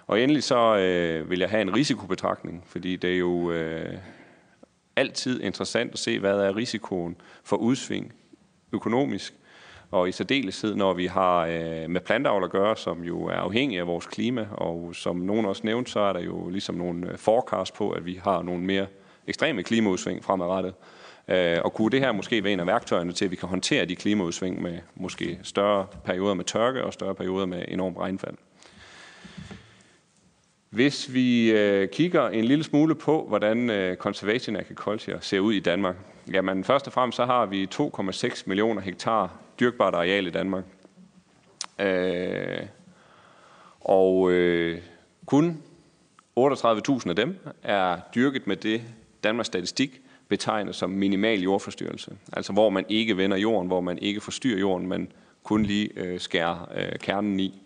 Og endelig så øh, vil jeg have en risikobetragtning, fordi det er jo øh, altid interessant at se, hvad er risikoen for udsving økonomisk, og i særdeleshed, når vi har øh, med planteavl at gøre, som jo er afhængig af vores klima, og som nogen også nævnte, så er der jo ligesom nogle øh, forecast på, at vi har nogle mere ekstreme klimaudsving fremadrettet. Øh, og kunne det her måske være en af værktøjerne til, at vi kan håndtere de klimaudsving med måske større perioder med tørke og større perioder med enorm regnfald. Hvis vi øh, kigger en lille smule på, hvordan øh, conservation agriculture ser ud i Danmark, jamen først og fremmest så har vi 2,6 millioner hektar dyrkbart areal i Danmark. Øh, og øh, kun 38.000 af dem er dyrket med det Danmarks Statistik betegne som minimal jordforstyrrelse. Altså hvor man ikke vender jorden, hvor man ikke forstyrrer jorden, men kun lige øh, skærer øh, kernen i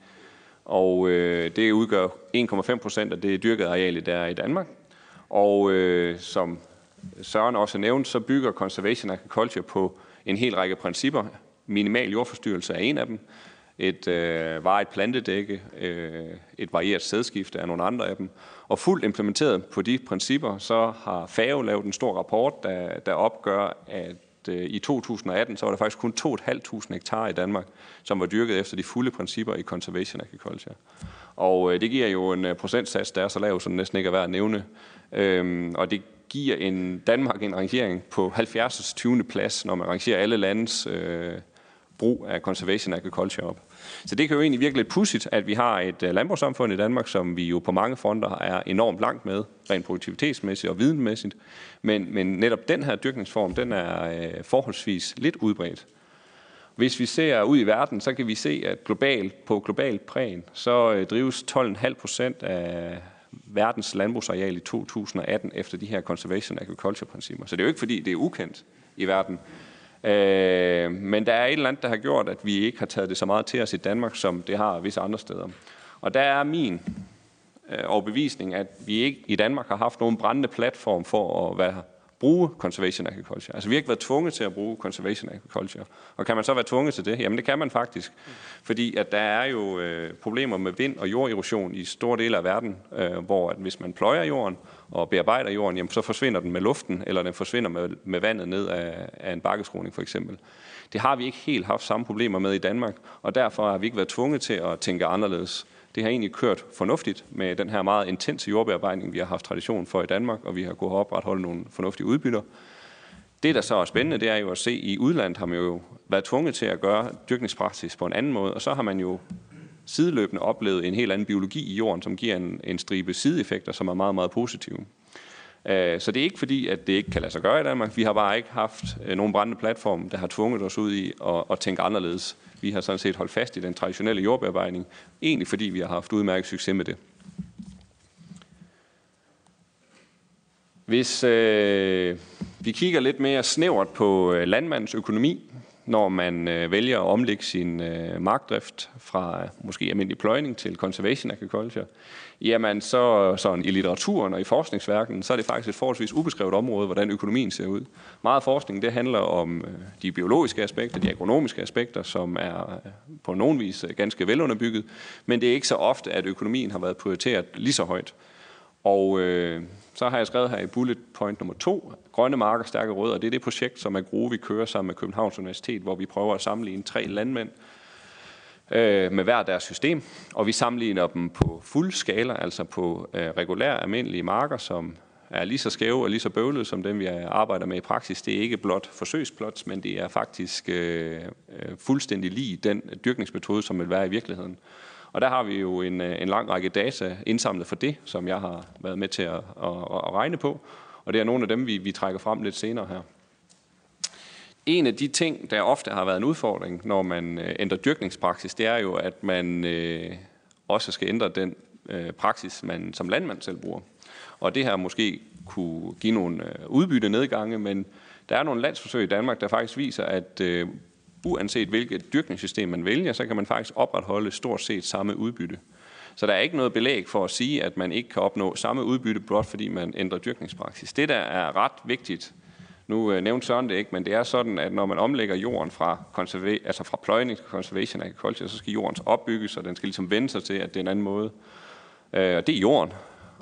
og øh, det udgør 1,5 procent af det dyrkede areal, der er i Danmark. Og øh, som Søren også nævnte, så bygger Conservation Agriculture på en hel række principper. Minimal jordforstyrrelse er en af dem. Et øh, varigt plantedække, øh, et varieret sædskifte er nogle andre af dem. Og fuldt implementeret på de principper, så har FAO lavet en stor rapport, der, der opgør, at øh, i 2018, så var der faktisk kun 2.500 hektar i Danmark, som var dyrket efter de fulde principper i conservation agriculture. Og øh, det giver jo en øh, procentsats, der er så lav, som næsten ikke er værd at nævne. Øhm, og det giver en Danmark en rangering på 70. 20. plads, når man rangerer alle landes øh, brug af conservation agriculture op. Så det kan jo egentlig virke lidt pudsigt, at vi har et øh, landbrugssamfund i Danmark, som vi jo på mange fronter er enormt langt med, rent produktivitetsmæssigt og videnmæssigt. Men, men netop den her dyrkningsform, den er øh, forholdsvis lidt udbredt. Hvis vi ser ud i verden, så kan vi se, at global, på global plan, så øh, drives 12,5 procent af verdens landbrugsareal i 2018 efter de her conservation agriculture principper. Så det er jo ikke fordi, det er ukendt i verden. Øh, men der er et eller andet, der har gjort, at vi ikke har taget det så meget til os i Danmark, som det har visse andre steder. Og der er min øh, overbevisning, at vi ikke i Danmark har haft nogen brændende platform for at være bruge conservation agriculture. Altså vi har ikke været tvunget til at bruge conservation agriculture. Og kan man så være tvunget til det? Jamen det kan man faktisk. Fordi at der er jo øh, problemer med vind og jorderosion i store dele af verden, øh, hvor at hvis man pløjer jorden og bearbejder jorden, jamen så forsvinder den med luften, eller den forsvinder med, med vandet ned af, af en bakkeskroning for eksempel. Det har vi ikke helt haft samme problemer med i Danmark, og derfor har vi ikke været tvunget til at tænke anderledes. Det har egentlig kørt fornuftigt med den her meget intense jordbearbejdning, vi har haft tradition for i Danmark, og vi har kunnet opretholde nogle fornuftige udbytter. Det, der så er spændende, det er jo at se, at i udlandet har man jo været tvunget til at gøre dyrkningspraksis på en anden måde, og så har man jo sideløbende oplevet en helt anden biologi i jorden, som giver en, en stribe sideeffekter, som er meget, meget positive. Øh, så det er ikke fordi, at det ikke kan lade sig gøre i Danmark. Vi har bare ikke haft øh, nogen brændende platform, der har tvunget os ud i at, at tænke anderledes. Vi har sådan set holdt fast i den traditionelle jordbearbejdning, egentlig fordi vi har haft udmærket succes med det. Hvis øh, vi kigger lidt mere snævert på øh, landmandens økonomi, når man øh, vælger at omlægge sin øh, markdrift fra øh, måske almindelig pløjning til conservation agriculture, jamen så sådan i litteraturen og i forskningsværken, så er det faktisk et forholdsvis ubeskrevet område, hvordan økonomien ser ud. Meget forskning, det handler om øh, de biologiske aspekter, de agronomiske aspekter, som er øh, på nogen vis øh, ganske velunderbygget, men det er ikke så ofte, at økonomien har været prioriteret lige så højt. Og øh, så har jeg skrevet her i bullet point nummer to, Grønne marker, stærke rødder. Det er det projekt, som er vi kører sammen med Københavns Universitet, hvor vi prøver at sammenligne tre landmænd øh, med hver deres system. Og vi sammenligner dem på fuld skala, altså på øh, regulære, almindelige marker, som er lige så skæve og lige så bøvlede som dem, vi arbejder med i praksis. Det er ikke blot forsøgsplots, men det er faktisk øh, øh fuldstændig lige den dyrkningsmetode, som vil være i virkeligheden. Og der har vi jo en, øh, en lang række data indsamlet for det, som jeg har været med til at, at, at regne på. Og det er nogle af dem, vi, vi trækker frem lidt senere her. En af de ting, der ofte har været en udfordring, når man øh, ændrer dyrkningspraksis, det er jo, at man øh, også skal ændre den øh, praksis, man som landmand selv bruger. Og det her måske kunne give nogle øh, udbytte nedgange, men der er nogle landsforsøg i Danmark, der faktisk viser, at øh, uanset hvilket dyrkningssystem man vælger, så kan man faktisk opretholde stort set samme udbytte. Så der er ikke noget belæg for at sige, at man ikke kan opnå samme udbytte, blot fordi man ændrer dyrkningspraksis. Det, der er ret vigtigt, nu øh, nævnte Søren det ikke, men det er sådan, at når man omlægger jorden fra, conserva- altså fra pløjning til conservation agriculture, så skal jorden opbygges, og den skal ligesom vende sig til, at det er en anden måde. Øh, og det er jorden.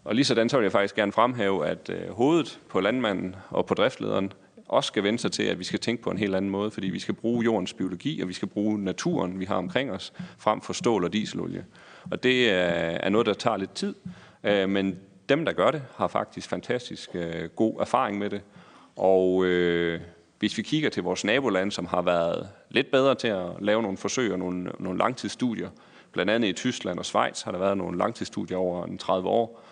Og lige sådan så vil jeg faktisk gerne fremhæve, at øh, hovedet på landmanden og på driftlederen også skal vende sig til, at vi skal tænke på en helt anden måde, fordi vi skal bruge jordens biologi, og vi skal bruge naturen, vi har omkring os, frem for stål og dieselolie. Og det er noget, der tager lidt tid, øh, men dem, der gør det, har faktisk fantastisk øh, god erfaring med det. Og øh, hvis vi kigger til vores naboland, som har været lidt bedre til at lave nogle forsøg og nogle, nogle langtidsstudier, blandt andet i Tyskland og Schweiz har der været nogle langtidsstudier over en 30 år,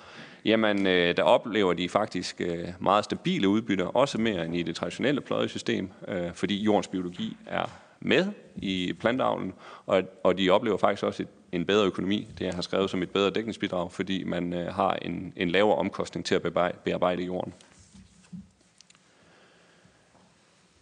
jamen øh, der oplever de faktisk øh, meget stabile udbytter, også mere end i det traditionelle pløjesystem, øh, fordi jordens biologi er med i plantavlen, og, og de oplever faktisk også et, en bedre økonomi. Det jeg har skrevet som et bedre dækningsbidrag, fordi man øh, har en, en lavere omkostning til at bearbejde, bearbejde jorden.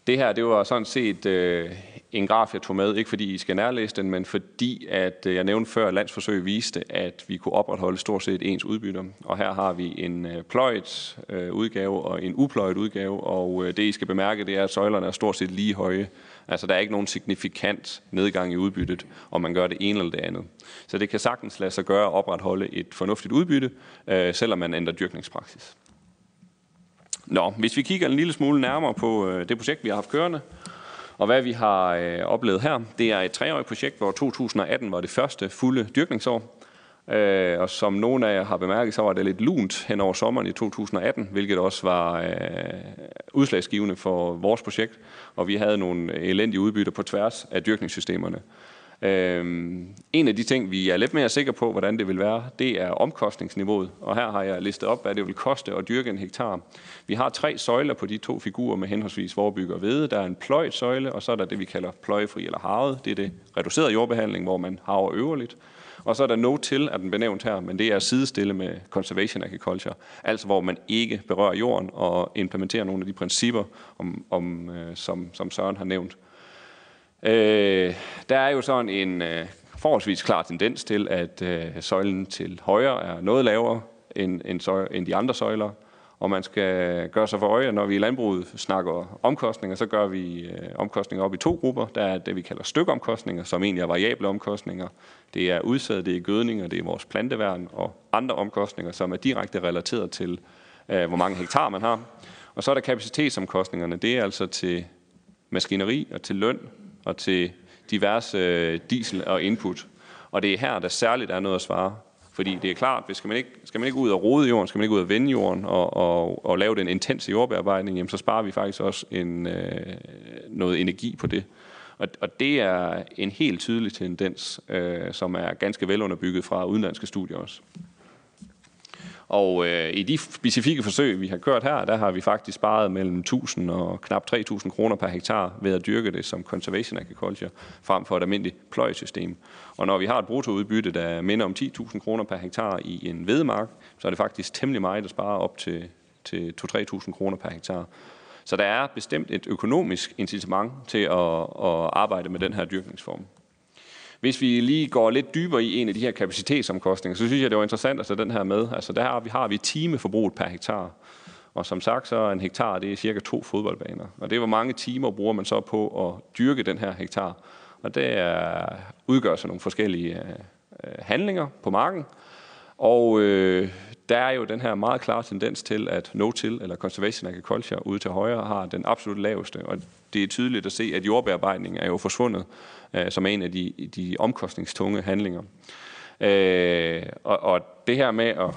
Det her, det var sådan set øh, en graf, jeg tog med, ikke fordi I skal nærlæse den, men fordi, at øh, jeg nævnte før, at landsforsøg viste, at vi kunne opretholde stort set ens udbytter. Og her har vi en øh, pløjet øh, udgave og en upløjet udgave, og det I skal bemærke, det er, at søjlerne er stort set lige høje. Altså der er ikke nogen signifikant nedgang i udbyttet, om man gør det ene eller det andet. Så det kan sagtens lade sig gøre at opretholde et fornuftigt udbytte, selvom man ændrer dyrkningspraksis. Nå, hvis vi kigger en lille smule nærmere på det projekt, vi har haft kørende, og hvad vi har øh, oplevet her, det er et treårigt projekt, hvor 2018 var det første fulde dyrkningsår. Øh, og som nogle af jer har bemærket, så var det lidt lunt hen over sommeren i 2018, hvilket også var øh, udslagsgivende for vores projekt. Og vi havde nogle elendige udbytter på tværs af dyrkningssystemerne. Øhm, en af de ting, vi er lidt mere sikre på, hvordan det vil være, det er omkostningsniveauet. Og her har jeg listet op, hvad det vil koste at dyrke en hektar. Vi har tre søjler på de to figurer med henholdsvis vorbygger og hvede. Der er en pløjt søjle, og så er der det, vi kalder pløjefri eller harvet. Det er det reducerede jordbehandling, hvor man haver øverligt. Og så er der no-till, er den benævnt her, men det er sidestille med conservation agriculture, altså hvor man ikke berører jorden og implementerer nogle af de principper, om, om, øh, som, som Søren har nævnt. Øh, der er jo sådan en øh, forholdsvis klar tendens til, at øh, søjlen til højre er noget lavere end, end, søj, end de andre søjler, og man skal gøre sig for øje, når vi i landbruget snakker omkostninger, så gør vi øh, omkostninger op i to grupper. Der er det, vi kalder stykomkostninger, som egentlig er variable omkostninger. Det er udsæd, det er gødninger, det er vores planteværn og andre omkostninger, som er direkte relateret til, øh, hvor mange hektar man har. Og så er der kapacitetsomkostningerne. Det er altså til maskineri og til løn og til diverse øh, diesel og input. Og det er her, der særligt er noget at svare. Fordi det er klart, hvis skal man ikke, skal man ikke ud og rode jorden, skal man ikke ud og vende jorden og, og, og lave den intense jordbearbejdning, jamen så sparer vi faktisk også en, øh, noget energi på det. Og, og det er en helt tydelig tendens, øh, som er ganske velunderbygget fra udenlandske studier også. Og øh, i de specifikke forsøg, vi har kørt her, der har vi faktisk sparet mellem 1000 og knap 3000 kroner per hektar ved at dyrke det som conservation agriculture, frem for et almindeligt pløjesystem. Og når vi har et bruttoudbytte, der minder om 10.000 kroner per hektar i en vedemark, så er det faktisk temmelig meget at spare op til, til 2-3.000 kroner per hektar. Så der er bestemt et økonomisk incitament til at, at arbejde med den her dyrkningsform. Hvis vi lige går lidt dybere i en af de her kapacitetsomkostninger, så synes jeg, det var interessant at tage den her med. Altså der har vi, har vi timeforbruget per hektar. Og som sagt, så er en hektar, det er cirka to fodboldbaner. Og det er, hvor mange timer bruger man så på at dyrke den her hektar. Og det er, udgør sig nogle forskellige øh, øh, handlinger på marken. Og øh, der er jo den her meget klare tendens til, at no-till eller conservation agriculture ude til højre har den absolut laveste. Og det er tydeligt at se, at jordbearbejdning er jo forsvundet øh, som en af de, de omkostningstunge handlinger. Øh, og, og det her med at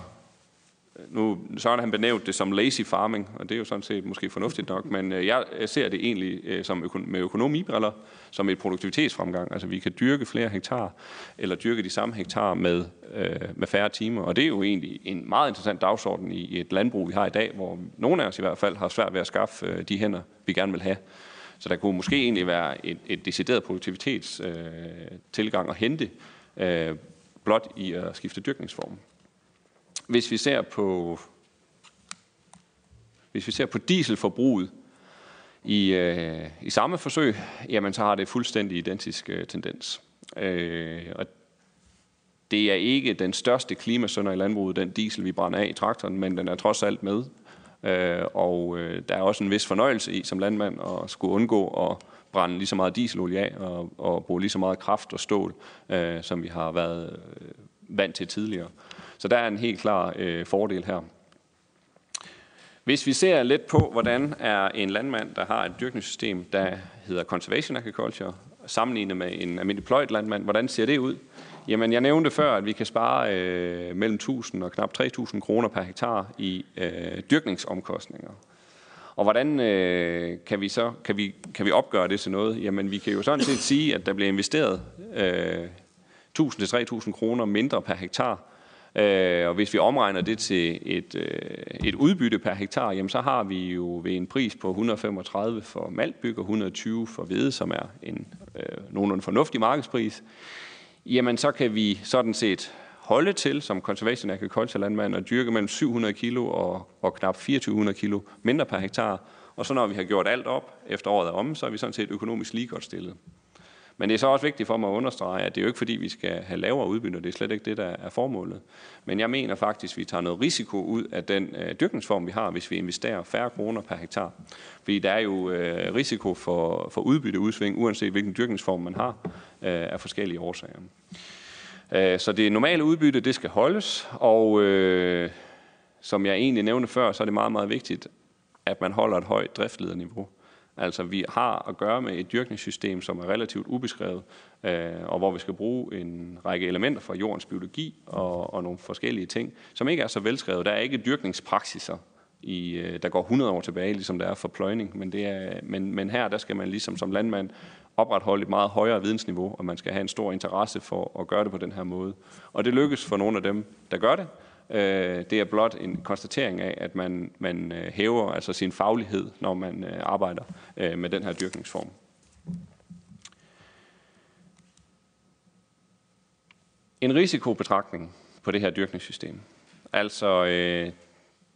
nu så har han benævnt det som lazy farming, og det er jo sådan set måske fornuftigt nok, men øh, jeg ser det egentlig øh, som som med økonomibriller som et produktivitetsfremgang. Altså vi kan dyrke flere hektar, eller dyrke de samme hektar med, øh, med færre timer. Og det er jo egentlig en meget interessant dagsorden i et landbrug, vi har i dag, hvor nogle af os i hvert fald har svært ved at skaffe øh, de hænder, vi gerne vil have. Så der kunne måske egentlig være et, et decideret produktivitetstilgang øh, at hente øh, blot i at skifte dyrkningsform. Hvis vi ser på hvis vi ser på dieselforbruget i, øh, i samme forsøg, jamen så har det fuldstændig identisk øh, tendens. Øh, og det er ikke den største klimasønder i landbruget, den diesel, vi brænder af i traktoren, men den er trods alt med. Øh, og øh, der er også en vis fornøjelse i som landmand at skulle undgå at brænde lige så meget dieselolie af og, og bruge lige så meget kraft og stål, øh, som vi har været øh, vant til tidligere. Så der er en helt klar øh, fordel her. Hvis vi ser lidt på, hvordan er en landmand, der har et dyrkningssystem, der hedder Conservation Agriculture, sammenlignet med en almindelig pløjet landmand, hvordan ser det ud? Jamen, jeg nævnte før, at vi kan spare øh, mellem 1000 og knap 3000 kroner per hektar i øh, dyrkningsomkostninger. Og hvordan øh, kan vi så kan vi, kan vi opgøre det til noget? Jamen, vi kan jo sådan set sige, at der bliver investeret øh, 1000-3000 kroner mindre per hektar Øh, og hvis vi omregner det til et, øh, et udbytte per hektar, jamen så har vi jo ved en pris på 135 for maltbyg og 120 for hvede, som er en øh, nogenlunde fornuftig markedspris, jamen så kan vi sådan set holde til som conservation agriculture landmand og dyrke mellem 700 kilo og, og knap 2400 kilo mindre per hektar. Og så når vi har gjort alt op efter året er om, så er vi sådan set økonomisk lige godt stillet. Men det er så også vigtigt for mig at understrege, at det er jo ikke fordi, vi skal have lavere udbytte. Det er slet ikke det, der er formålet. Men jeg mener faktisk, at vi tager noget risiko ud af den øh, dyrkningsform, vi har, hvis vi investerer færre kroner per hektar. Fordi der er jo øh, risiko for, for udbytteudsving, uanset hvilken dyrkningsform man har, øh, af forskellige årsager. Øh, så det normale udbytte, det skal holdes, og øh, som jeg egentlig nævnte før, så er det meget, meget vigtigt, at man holder et højt driftlederniveau. Altså vi har at gøre med et dyrkningssystem, som er relativt ubeskrevet, øh, og hvor vi skal bruge en række elementer fra jordens biologi og, og nogle forskellige ting, som ikke er så velskrevet. Der er ikke dyrkningspraksiser, i, øh, der går 100 år tilbage, ligesom der er for pløjning, men, det er, men, men her der skal man ligesom som landmand opretholde et meget højere vidensniveau, og man skal have en stor interesse for at gøre det på den her måde. Og det lykkes for nogle af dem, der gør det, Øh, det er blot en konstatering af, at man, man øh, hæver altså sin faglighed, når man øh, arbejder øh, med den her dyrkningsform. En risikobetragtning på det her dyrkningssystem. Altså, øh,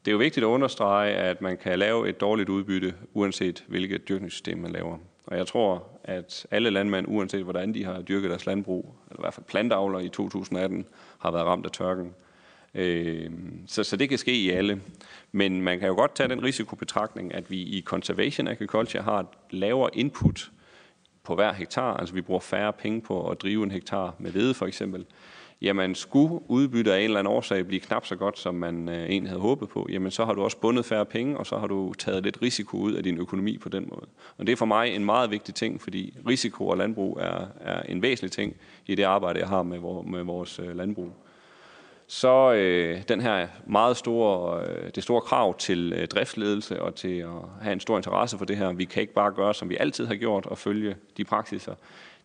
det er jo vigtigt at understrege, at man kan lave et dårligt udbytte, uanset hvilket dyrkningssystem man laver. Og jeg tror, at alle landmænd, uanset hvordan de har dyrket deres landbrug, eller i hvert fald plantavler i 2018, har været ramt af tørken. Øh, så, så det kan ske i alle. Men man kan jo godt tage den risikobetragtning, at vi i conservation agriculture har et lavere input på hver hektar, altså vi bruger færre penge på at drive en hektar med hvede for eksempel, jamen skulle udbytte af en eller anden årsag blive knap så godt, som man øh, egentlig havde håbet på, jamen så har du også bundet færre penge, og så har du taget lidt risiko ud af din økonomi på den måde. Og det er for mig en meget vigtig ting, fordi risiko og landbrug er, er en væsentlig ting i det arbejde, jeg har med, med vores øh, landbrug så øh, den her meget store, øh, det store krav til øh, driftsledelse og til at have en stor interesse for det her, vi kan ikke bare gøre, som vi altid har gjort, og følge de praksiser.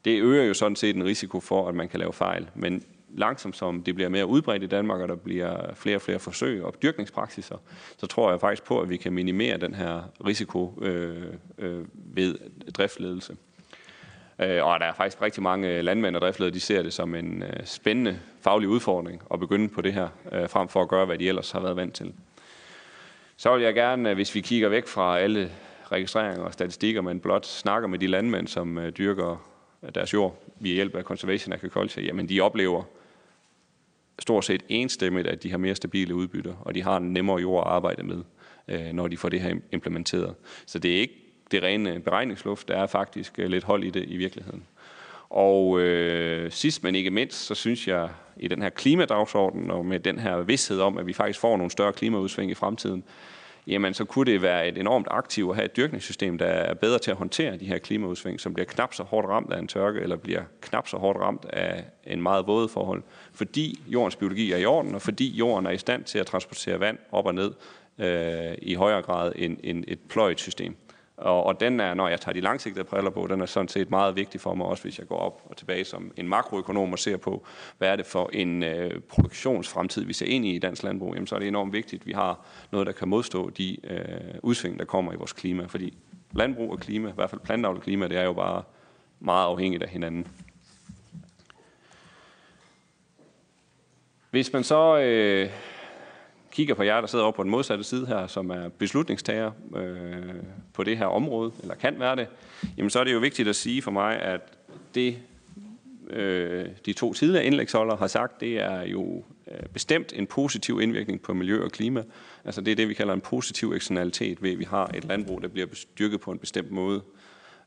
Det øger jo sådan set en risiko for, at man kan lave fejl. Men langsomt som det bliver mere udbredt i Danmark, og der bliver flere og flere forsøg og dyrkningspraksiser, så tror jeg faktisk på, at vi kan minimere den her risiko øh, øh, ved driftsledelse. Øh, og der er faktisk rigtig mange øh, landmænd og driftsledere, de ser det som en øh, spændende faglig udfordring at begynde på det her, øh, frem for at gøre, hvad de ellers har været vant til. Så vil jeg gerne, hvis vi kigger væk fra alle registreringer og statistikker, men blot snakker med de landmænd, som dyrker deres jord via hjælp af Conservation Agriculture, jamen de oplever stort set enstemmigt, at de har mere stabile udbytter, og de har en nemmere jord at arbejde med, når de får det her implementeret. Så det er ikke det rene beregningsluft. Der er faktisk øh, lidt hold i det i virkeligheden. Og øh, sidst men ikke mindst, så synes jeg i den her klimadagsorden og med den her vidshed om, at vi faktisk får nogle større klimaudsving i fremtiden, jamen så kunne det være et enormt aktivt at have et dyrkningssystem, der er bedre til at håndtere de her klimaudsving, som bliver knap så hårdt ramt af en tørke, eller bliver knap så hårdt ramt af en meget våde forhold, fordi jordens biologi er i orden, og fordi jorden er i stand til at transportere vand op og ned øh, i højere grad end, end et pløjet system. Og, og den er, når jeg tager de langsigtede briller på, den er sådan set meget vigtig for mig, også hvis jeg går op og tilbage som en makroøkonom og ser på, hvad er det for en øh, produktionsfremtid, vi ser ind i i dansk landbrug, jamen så er det enormt vigtigt, at vi har noget, der kan modstå de øh, udsving, der kommer i vores klima. Fordi landbrug og klima, i hvert fald plantavl og klima, det er jo bare meget afhængigt af hinanden. Hvis man så øh, kigger på jer, der sidder over på den modsatte side her, som er beslutningstager øh, på det her område, eller kan være det, jamen så er det jo vigtigt at sige for mig, at det øh, de to tidligere indlægsholdere har sagt, det er jo øh, bestemt en positiv indvirkning på miljø og klima. Altså det er det, vi kalder en positiv eksternalitet ved, at vi har et landbrug, der bliver styrket på en bestemt måde.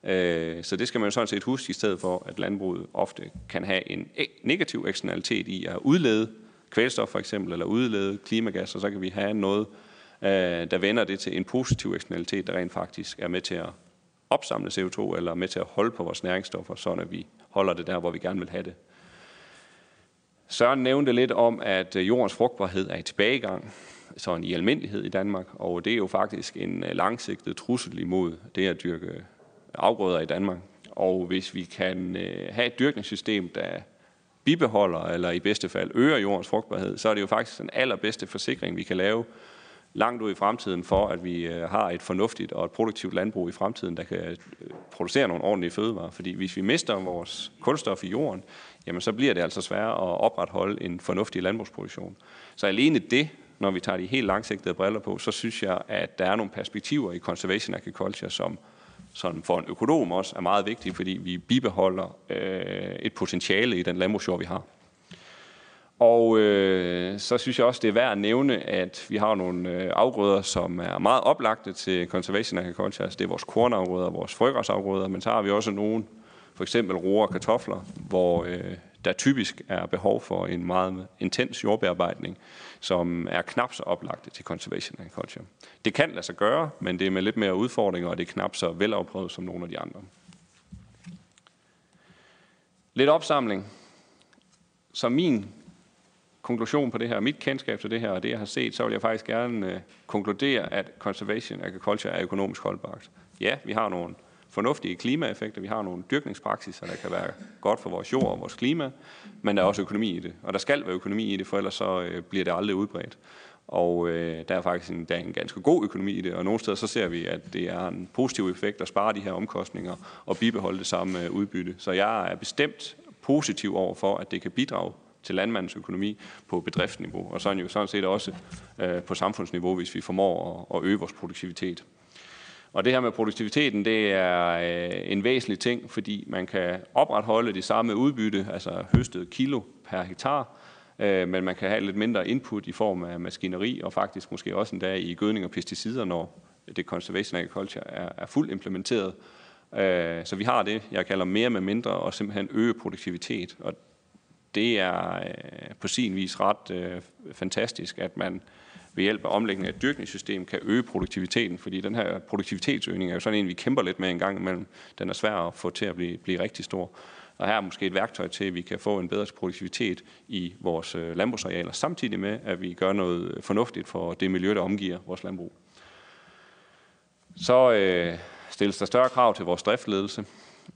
Øh, så det skal man jo sådan set huske, i stedet for, at landbruget ofte kan have en e-, negativ eksternalitet i at udlede kvælstof for eksempel, eller udlede klimagasser, så kan vi have noget, øh, øh, der vender det til en positiv eksternalitet, der rent faktisk er med til at opsamle CO2, eller med til at holde på vores næringsstoffer, så at vi holder det der, hvor vi gerne vil have det. Søren nævnte lidt om, at jordens frugtbarhed er i tilbagegang, sådan i almindelighed i Danmark, og det er jo faktisk en øh, langsigtet trussel imod det at dyrke afgrøder i Danmark. Og hvis vi kan øh, have et dyrkningssystem, der bibeholder eller i bedste fald øger jordens frugtbarhed, så er det jo faktisk den allerbedste forsikring, vi kan lave langt ud i fremtiden for, at vi øh, har et fornuftigt og et produktivt landbrug i fremtiden, der kan øh, producere nogle ordentlige fødevarer. Fordi hvis vi mister vores kulstof i jorden, jamen så bliver det altså sværere at opretholde en fornuftig landbrugsproduktion. Så alene det, når vi tager de helt langsigtede briller på, så synes jeg, at der er nogle perspektiver i conservation agriculture, som sådan for en økonom også er meget vigtige, fordi vi bibeholder øh, et potentiale i den landbrugsjord, vi har. Og øh, så synes jeg også, det er værd at nævne, at vi har nogle øh, afgrøder, som er meget oplagte til conservation agriculture. Altså det er vores kornafgrøder, vores frøgræsafgrøder, men så har vi også nogle, for eksempel roer og kartofler, hvor øh, der typisk er behov for en meget intens jordbearbejdning, som er knap så oplagt til conservation agriculture. Det kan lade sig gøre, men det er med lidt mere udfordringer, og det er knap så velafprøvet som nogle af de andre. Lidt opsamling. Så min konklusion på det her, mit kendskab til det her, og det jeg har set, så vil jeg faktisk gerne øh, konkludere, at conservation agriculture er økonomisk holdbart. Ja, vi har nogle fornuftige klimaeffekter. Vi har nogle dyrkningspraksiser, der kan være godt for vores jord og vores klima, men der er også økonomi i det. Og der skal være økonomi i det, for ellers så øh, bliver det aldrig udbredt. Og øh, der er faktisk en, der er en ganske god økonomi i det, og nogle steder så ser vi, at det er en positiv effekt at spare de her omkostninger og bibeholde det samme øh, udbytte. Så jeg er bestemt positiv over for, at det kan bidrage til landmandens økonomi på bedriftsniveau, og sådan jo sådan set også øh, på samfundsniveau, hvis vi formår at, at øge vores produktivitet. Og det her med produktiviteten, det er øh, en væsentlig ting, fordi man kan opretholde det samme udbytte, altså høstet kilo per hektar, øh, men man kan have lidt mindre input i form af maskineri, og faktisk måske også endda i gødning og pesticider, når det conservation agriculture er, er fuldt implementeret. Øh, så vi har det, jeg kalder mere med mindre, og simpelthen øge produktivitet. Og det er øh, på sin vis ret øh, fantastisk, at man ved hjælp af omlægning af et dyrkningssystem kan øge produktiviteten, fordi den her produktivitetsøgning er jo sådan en, vi kæmper lidt med en gang imellem. Den er svær at få til at blive, blive rigtig stor. Og her er måske et værktøj til, at vi kan få en bedre produktivitet i vores øh, landbrugsarealer, samtidig med, at vi gør noget fornuftigt for det miljø, der omgiver vores landbrug. Så øh, stilles der større krav til vores driftledelse.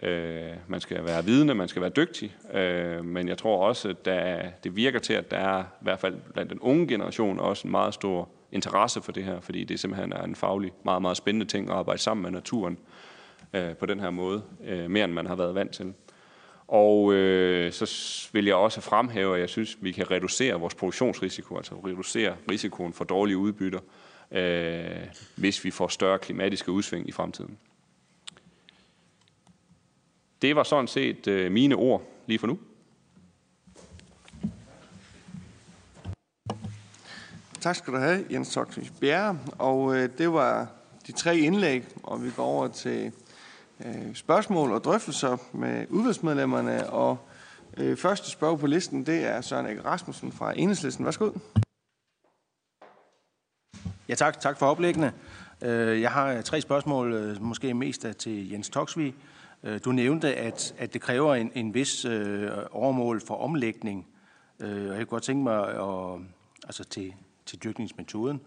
Øh, man skal være vidende, man skal være dygtig, øh, men jeg tror også, at der, det virker til, at der er i hvert fald blandt den unge generation også en meget stor interesse for det her, fordi det simpelthen er en faglig meget, meget spændende ting at arbejde sammen med naturen øh, på den her måde, øh, mere end man har været vant til. Og øh, så vil jeg også fremhæve, at jeg synes, at vi kan reducere vores produktionsrisiko, altså reducere risikoen for dårlige udbytter, øh, hvis vi får større klimatiske udsving i fremtiden. Det var sådan set øh, mine ord lige for nu. Tak skal du have, Jens Toksvig Bjerre. Og øh, det var de tre indlæg, og vi går over til øh, spørgsmål og drøftelser med udvalgsmedlemmerne. Og øh, første spørg på listen, det er Søren Ege Rasmussen fra Enhedslisten. Værsgo. Ja, tak. Tak for oplæggende. Øh, jeg har tre spørgsmål, måske mest til Jens Toksvig. Øh, du nævnte, at, at det kræver en, en vis øh, overmål for omlægning. Øh, og jeg kunne godt tænke mig at, altså til, til dyrkningsmetoden,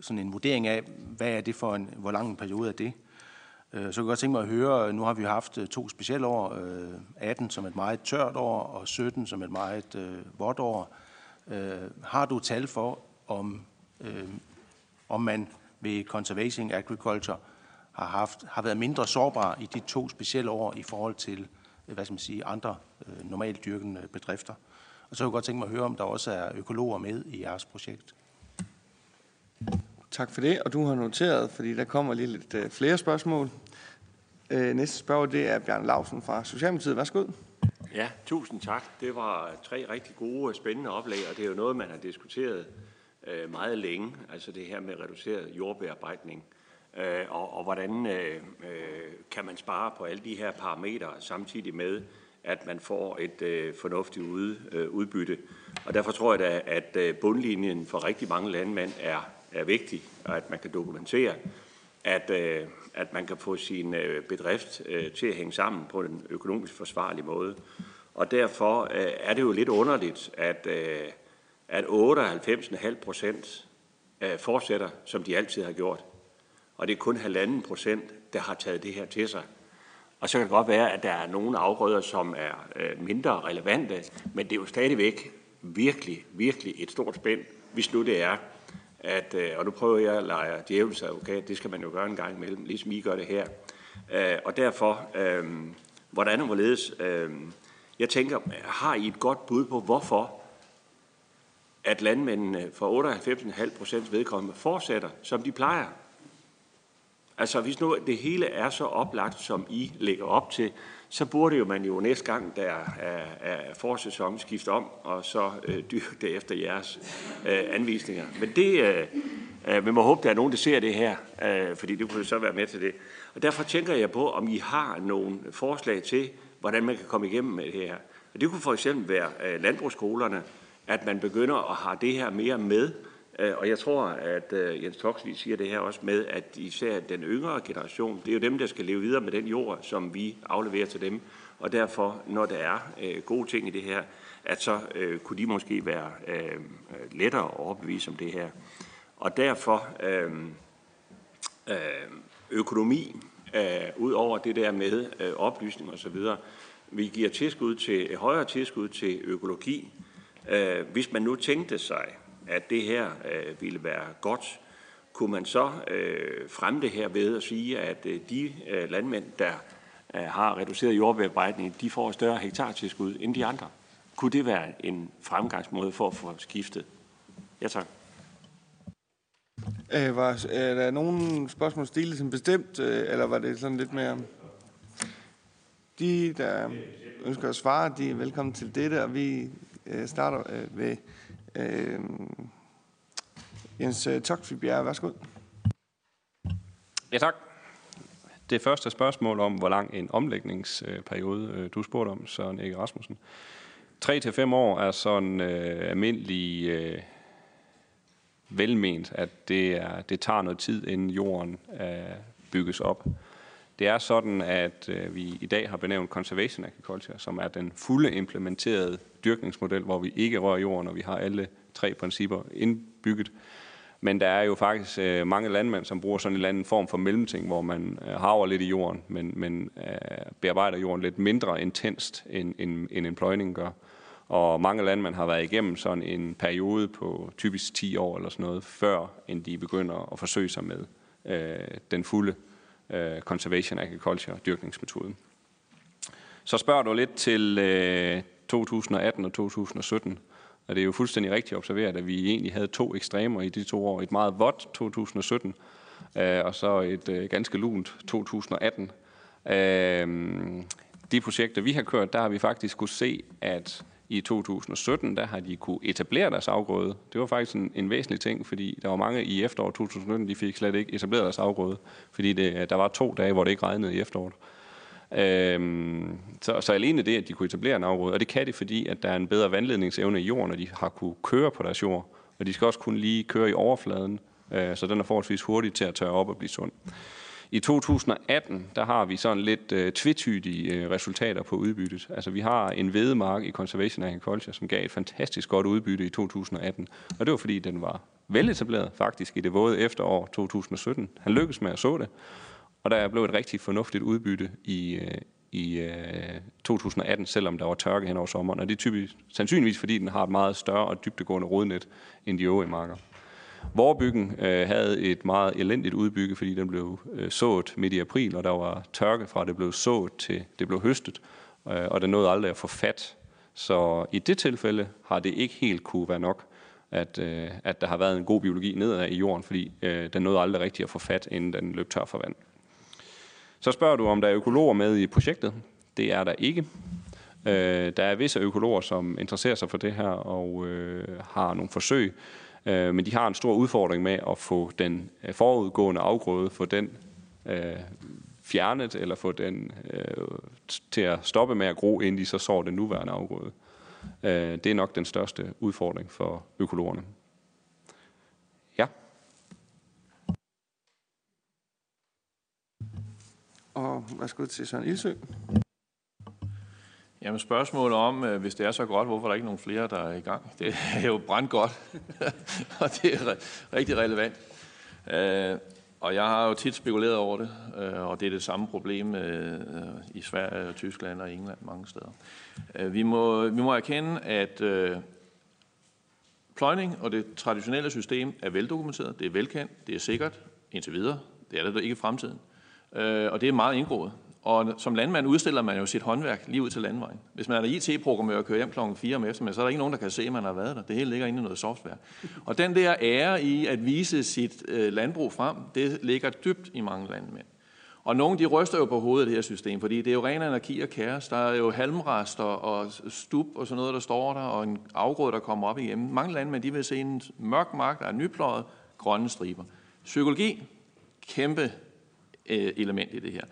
sådan en vurdering af, hvad er det for en, hvor lang en periode er det. Øh, Så jeg godt tænke mig at høre, nu har vi haft øh, to specielle år, 18 som et meget tørt år, og 17 som et meget øh, vådt år. Øh, Har du tal for, om, øh, om man ved Conservation Agriculture har, haft, har været mindre sårbare i de to specielle år i forhold til hvad skal man sige, andre øh, normalt dyrkende bedrifter. Og så kunne jeg godt tænke mig at høre, om der også er økologer med i jeres projekt. Tak for det, og du har noteret, fordi der kommer lige lidt øh, flere spørgsmål. Øh, næste spørger, det er Bjørn Lausen fra Socialdemokratiet. Værsgo. Ja, tusind tak. Det var tre rigtig gode, spændende oplæg, og det er jo noget, man har diskuteret øh, meget længe, altså det her med reduceret jordbearbejdning. Øh, og, og hvordan øh, øh, kan man spare på alle de her parametre samtidig med, at man får et øh, fornuftigt ude, øh, udbytte. Og derfor tror jeg da, at øh, bundlinjen for rigtig mange landmænd er, er vigtig, og at man kan dokumentere, at, øh, at man kan få sin øh, bedrift øh, til at hænge sammen på en økonomisk forsvarlig måde. Og derfor øh, er det jo lidt underligt, at, øh, at 98,5 procent øh, fortsætter, som de altid har gjort og det er kun halvanden procent, der har taget det her til sig. Og så kan det godt være, at der er nogle afgrøder, som er øh, mindre relevante, men det er jo stadigvæk virkelig, virkelig et stort spænd, hvis nu det er, at, øh, og nu prøver jeg at lege djævelens advokat, det skal man jo gøre en gang imellem, ligesom I gør det her. Øh, og derfor, hvordan og hvorledes, jeg tænker, har I et godt bud på, hvorfor at landmændene for 98,5 procents vedkommende fortsætter, som de plejer? Altså hvis nu det hele er så oplagt, som I lægger op til, så burde jo man jo næste gang, der er, er forsæson, skifte om, og så øh, dyrke det efter jeres øh, anvisninger. Men det, øh, øh, vi må håbe, der er nogen, der ser det her, øh, fordi det kunne så være med til det. Og derfor tænker jeg på, om I har nogle forslag til, hvordan man kan komme igennem med det her. Og det kunne for eksempel være øh, landbrugsskolerne, at man begynder at have det her mere med, Øh, og jeg tror, at øh, Jens Toksvig siger det her også med, at især den yngre generation, det er jo dem, der skal leve videre med den jord, som vi afleverer til dem. Og derfor, når der er øh, gode ting i det her, at så øh, kunne de måske være øh, lettere at overbevise om det her. Og derfor øh, øh, økonomi, øh, ud over det der med øh, oplysning og så videre, vi giver tilskud til, højere tilskud til økologi. Øh, hvis man nu tænkte sig, at det her øh, ville være godt, kunne man så øh, fremme det her ved at sige, at øh, de øh, landmænd, der øh, har reduceret jordbearbejdning, de får større hektartilskud end de andre. Kunne det være en fremgangsmåde for at få skiftet? Ja, tak. Øh, var, er der nogen spørgsmål stillet som bestemt, øh, eller var det sådan lidt mere... De, der ønsker at svare, de er velkommen til dette, og vi øh, starter øh, ved Øh, Jens øh, Bjerre, værsgo. Ja, tak. Det første spørgsmål om, hvor lang en omlægningsperiode øh, du spurgte om, Søren Erik Rasmussen. 3 til fem år er sådan øh, almindelig øh, velment, at det, er, det tager noget tid, inden jorden øh, bygges op. Det er sådan, at øh, vi i dag har benævnt Conservation Agriculture, som er den fulde implementerede dyrkningsmodel, hvor vi ikke rører jorden, og vi har alle tre principper indbygget. Men der er jo faktisk øh, mange landmænd, som bruger sådan en eller anden form for mellemting, hvor man øh, haver lidt i jorden, men, men øh, bearbejder jorden lidt mindre intenst, end, end, end en pløjning gør. Og mange landmænd har været igennem sådan en periode på typisk 10 år eller sådan noget, før end de begynder at forsøge sig med øh, den fulde øh, Øh, conservation agriculture dyrkningsmetode. Så spørger du lidt til øh, 2018 og 2017. Og det er jo fuldstændig rigtigt observeret, at vi egentlig havde to ekstremer i de to år. Et meget vådt 2017, øh, og så et øh, ganske lunt 2018. Øh, de projekter, vi har kørt, der har vi faktisk kunne se, at i 2017, der har de kunne etablere deres afgrøde. Det var faktisk en, en væsentlig ting, fordi der var mange i efteråret 2017, de fik slet ikke etableret deres afgrøde, fordi det, der var to dage, hvor det ikke regnede i efteråret. Øhm, så, så alene det, at de kunne etablere en afgrøde, og det kan det, fordi at der er en bedre vandledningsevne i jorden, og de har kunne køre på deres jord, og de skal også kunne lige køre i overfladen, øh, så den er forholdsvis hurtig til at tørre op og blive sund. I 2018, der har vi sådan lidt øh, tvetydige øh, resultater på udbyttet. Altså vi har en vedemark i Conservation Agriculture, som gav et fantastisk godt udbytte i 2018. Og det var fordi, den var veletableret faktisk i det våde efterår 2017. Han lykkedes med at så det, og der blev et rigtig fornuftigt udbytte i, øh, i øh, 2018, selvom der var tørke hen over sommeren. Og det er typisk sandsynligvis, fordi den har et meget større og dybtegående rodnet end de øvrige marker. Vorbyggen øh, havde et meget elendigt udbygge, fordi den blev øh, sået midt i april, og der var tørke fra, det blev sået til det blev høstet, øh, og den nåede aldrig at få fat. Så i det tilfælde har det ikke helt kunne være nok, at, øh, at der har været en god biologi nedad i jorden, fordi øh, den nåede aldrig rigtig at få fat, inden den løb tør for vand. Så spørger du, om der er økologer med i projektet. Det er der ikke. Øh, der er visse økologer, som interesserer sig for det her og øh, har nogle forsøg, øh, men de har en stor udfordring med at få den øh, forudgående afgrøde, få den øh, fjernet, eller få den øh, til at stoppe med at gro, inden de så sår den nuværende afgrøde. Øh, det er nok den største udfordring for økologerne. Ja. Og værsgo til Søren Ildsø. Jamen spørgsmålet om, øh, hvis det er så godt, hvorfor er der ikke nogen flere, der er i gang? Det er jo brandgodt, og det er rigtig relevant. Øh, og jeg har jo tit spekuleret over det, øh, og det er det samme problem i Sverige og Tyskland og England mange steder. Vi må, vi må erkende, at pløjning og det traditionelle system er veldokumenteret, det er velkendt, det er sikkert indtil videre. Det er det ikke i fremtiden. Og det er meget indgået. Og som landmand udstiller man jo sit håndværk lige ud til landvejen. Hvis man er IT-programmør og kører hjem klokken 4 om eftermiddagen, så er der ikke nogen, der kan se, at man har været der. Det hele ligger inde i noget software. Og den der ære i at vise sit øh, landbrug frem, det ligger dybt i mange landmænd. Og nogle de ryster jo på hovedet det her system, fordi det er jo ren anarki og kaos. Der er jo halmrester og stup og sådan noget, der står der, og en afgrød, der kommer op igennem. Mange landmænd de vil se en mørk mark, der er nypløjet, grønne striber. Psykologi, kæmpe øh, element i det her.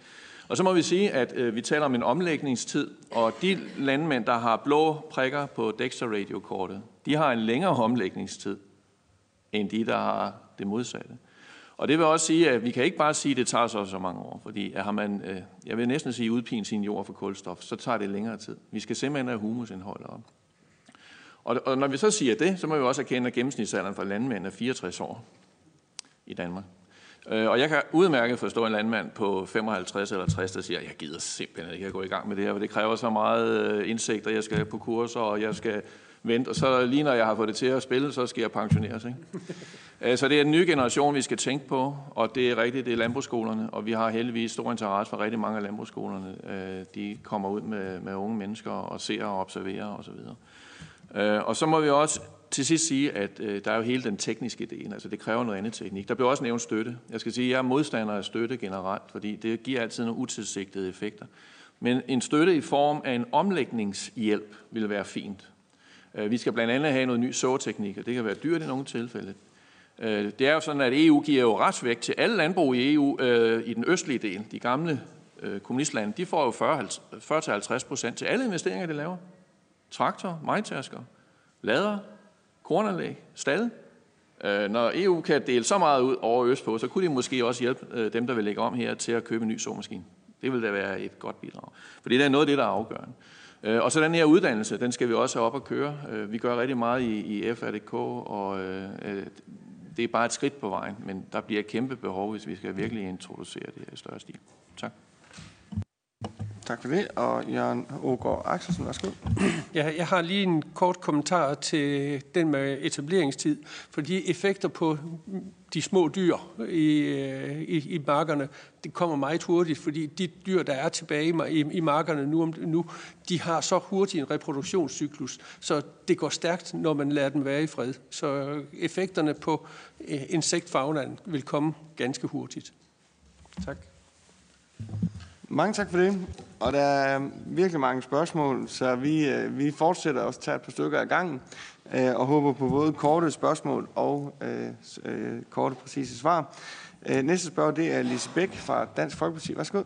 Og så må vi sige, at øh, vi taler om en omlægningstid, og de landmænd, der har blå prikker på Dexter-radiokortet, de har en længere omlægningstid, end de, der har det modsatte. Og det vil også sige, at vi kan ikke bare sige, at det tager så så mange år, fordi har man, øh, jeg vil næsten sige, udpin sin jord for kulstof, så tager det længere tid. Vi skal simpelthen have humusindholdet op. Og, og når vi så siger det, så må vi også erkende, at gennemsnitsalderen for landmænd er 64 år i Danmark. Øh, og jeg kan udmærket forstå en landmand på 55 eller 60, der siger, jeg gider simpelthen ikke at gå i gang med det her, for det kræver så meget øh, indsigt, og jeg skal på kurser, og jeg skal vente, og så lige når jeg har fået det til at spille, så skal jeg pensioneres. Ikke? Øh, så det er en ny generation, vi skal tænke på, og det er rigtigt, det er landbrugsskolerne, og vi har heldigvis stor interesse for rigtig mange af landbrugsskolerne. De kommer ud med, med unge mennesker og ser og observerer osv. Og så må vi også til sidst sige, at øh, der er jo hele den tekniske del, altså det kræver noget andet teknik. Der bliver også nævnt støtte. Jeg skal sige, at jeg er modstander af støtte generelt, fordi det giver altid nogle utilsigtede effekter. Men en støtte i form af en omlægningshjælp vil være fint. Øh, vi skal blandt andet have noget ny såteknik, og det kan være dyrt i nogle tilfælde. Øh, det er jo sådan, at EU giver jo retsvægt til alle landbrug i EU øh, i den østlige del. De gamle øh, kommunistlande, de får jo 40-50 procent til alle investeringer, de laver. Traktor, majtasker, lader, kornanlæg, stald. Øh, når EU kan dele så meget ud over Østpå, så kunne de måske også hjælpe øh, dem, der vil lægge om her, til at købe en ny såmaskine. Det vil da være et godt bidrag. For det er noget af det, der er afgørende. Øh, og så den her uddannelse, den skal vi også have op at køre. Øh, vi gør rigtig meget i, i FRDK, og øh, det er bare et skridt på vejen, men der bliver et kæmpe behov, hvis vi skal virkelig introducere det her i større stil. Tak. For det. Og Jørgen Ågaard Axelsen, værsgo. Ja, jeg har lige en kort kommentar til den med etableringstid. For de effekter på de små dyr i, øh, i, i markerne, det kommer meget hurtigt, fordi de dyr, der er tilbage i, i markerne nu, nu, de har så hurtigt en reproduktionscyklus, så det går stærkt, når man lader dem være i fred. Så effekterne på øh, insektfagnaen vil komme ganske hurtigt. Tak. Mange tak for det. Og der er virkelig mange spørgsmål, så vi, øh, vi fortsætter også at tage et par stykker af gangen, øh, og håber på både korte spørgsmål og øh, øh, korte, præcise svar. Øh, næste spørger, det er Lise Bæk fra Dansk Folkeparti. Værsgo.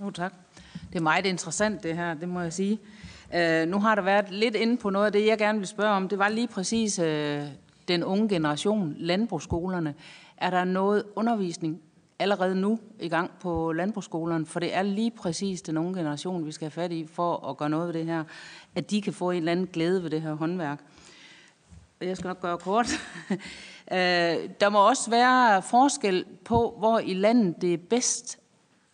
Jo, tak. Det er meget interessant, det her, det må jeg sige. Øh, nu har der været lidt inde på noget af det, jeg gerne vil spørge om. Det var lige præcis øh, den unge generation, landbrugsskolerne. Er der noget undervisning allerede nu i gang på landbrugsskolerne, for det er lige præcis den unge generation, vi skal have fat i for at gøre noget ved det her, at de kan få en eller anden glæde ved det her håndværk. Jeg skal nok gøre kort. Øh, der må også være forskel på, hvor i landet det er bedst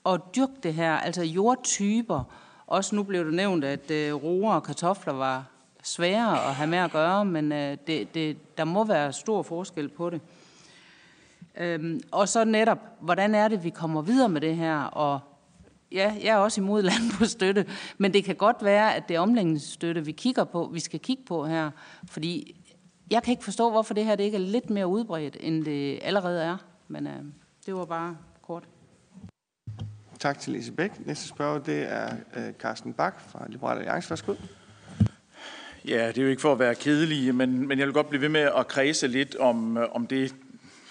at dyrke det her, altså jordtyper. Også nu blev det nævnt, at øh, roer og kartofler var svære at have med at gøre, men øh, det, det, der må være stor forskel på det. Øhm, og så netop, hvordan er det, vi kommer videre med det her? Og ja, jeg er også imod landbrugsstøtte, men det kan godt være, at det er omlægningsstøtte, vi kigger på, vi skal kigge på her. Fordi jeg kan ikke forstå, hvorfor det her det ikke er lidt mere udbredt, end det allerede er. Men øh, det var bare kort. Tak til Lise Bæk. Næste spørger, det er øh, Carsten Bak fra Liberale Alliance. Værsgo. Ja, det er jo ikke for at være kedelig, men, men jeg vil godt blive ved med at kredse lidt om, om det,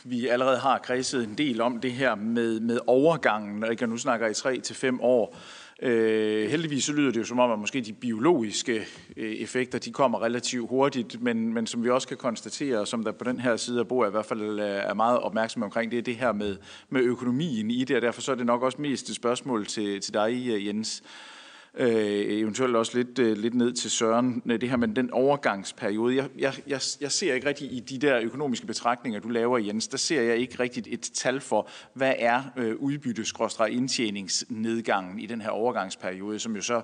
vi allerede har kredset en del om det her med, med overgangen, og ikke nu snakker i 3 til fem år. Øh, heldigvis så lyder det jo som om, at måske de biologiske øh, effekter, de kommer relativt hurtigt, men, men som vi også kan konstatere, som der på den her side af bordet i hvert fald øh, er meget opmærksom omkring, det er det her med, med økonomien i det, og derfor så er det nok også mest et spørgsmål til, til dig, øh, Jens øh, Øh, eventuelt også lidt, øh, lidt ned til Søren, øh, det her med den overgangsperiode. Jeg, jeg, jeg, jeg ser ikke rigtig i de der økonomiske betragtninger, du laver, Jens, der ser jeg ikke rigtigt et tal for, hvad er øh, udbytte-indtjeningsnedgangen i den her overgangsperiode, som jo så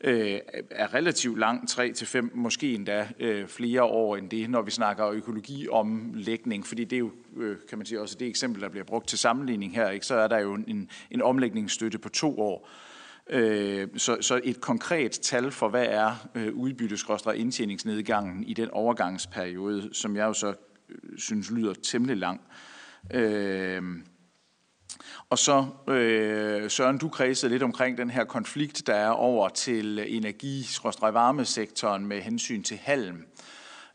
øh, er relativt lang, 3 til fem, måske endda øh, flere år end det, når vi snakker økologiomlægning, fordi det er jo, øh, kan man sige, også det eksempel, der bliver brugt til sammenligning her, ikke? så er der jo en, en omlægningsstøtte på to år. Øh, så, så et konkret tal for, hvad er øh, udbytteskråstre indtjeningsnedgangen i den overgangsperiode, som jeg jo så øh, synes lyder temmelig lang. Øh, og så, øh, Søren, du kredsede lidt omkring den her konflikt, der er over til energi-varmesektoren med hensyn til halm.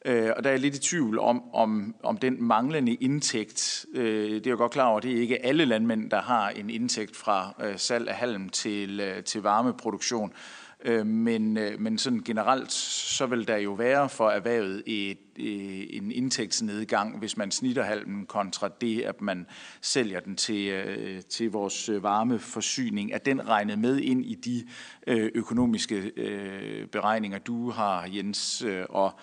Øh, og der er jeg lidt i tvivl om, om, om den manglende indtægt, øh, det er jeg godt klar over, det er ikke alle landmænd, der har en indtægt fra øh, salg af halm til, øh, til varmeproduktion. Øh, men, øh, men sådan generelt, så vil der jo være for erhvervet et, øh, en indtægtsnedgang, hvis man snitter halmen kontra det, at man sælger den til, øh, til vores øh, varmeforsyning. Er den regnet med ind i de økonomiske beregninger, du har, Jens? Og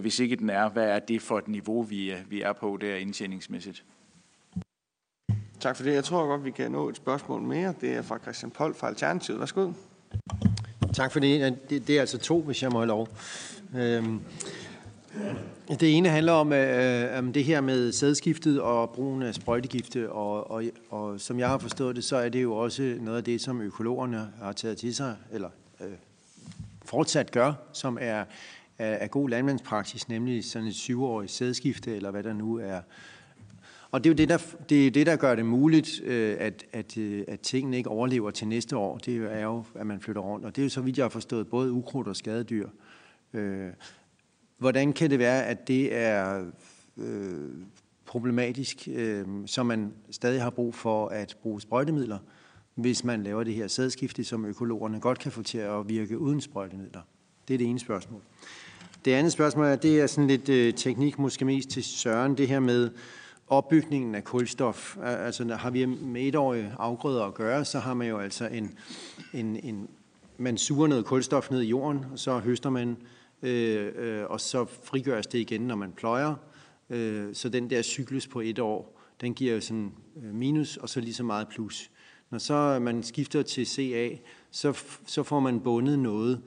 hvis ikke den er, hvad er det for et niveau, vi er, vi er på der indtjeningsmæssigt? Tak for det. Jeg tror godt, vi kan nå et spørgsmål mere. Det er fra Christian Pold fra Alternativet. Værsgo. Tak for det. det. Det er altså to, hvis jeg må have lov. Øhm, det ene handler om, øh, øh, om det her med sædskiftet og brugen af sprøjtegifte, og, og, og som jeg har forstået det, så er det jo også noget af det, som økologerne har taget til sig, eller øh, fortsat gør, som er, er, er god landmandspraksis, nemlig sådan et syvårigt sædskifte, eller hvad der nu er og det er jo det, der, det, er det, der gør det muligt, øh, at, at, øh, at tingene ikke overlever til næste år. Det er jo, at man flytter rundt. Og det er jo så vidt jeg har forstået, både ukrudt og skadedyr. Øh, hvordan kan det være, at det er øh, problematisk, øh, så man stadig har brug for at bruge sprøjtemidler, hvis man laver det her sædskifte, som økologerne godt kan få til at virke uden sprøjtemidler? Det er det ene spørgsmål. det andet spørgsmål er, det er sådan lidt øh, teknik, måske mest til Søren, det her med opbygningen af kulstof. Altså har vi med etårige afgrøder at gøre, så har man jo altså en, en, en man suger noget kulstof ned i jorden, og så høster man, øh, øh, og så frigøres det igen, når man pløjer. Øh, så den der cyklus på et år, den giver jo sådan øh, minus, og så lige så meget plus. Når så man skifter til CA, så, så får man bundet noget.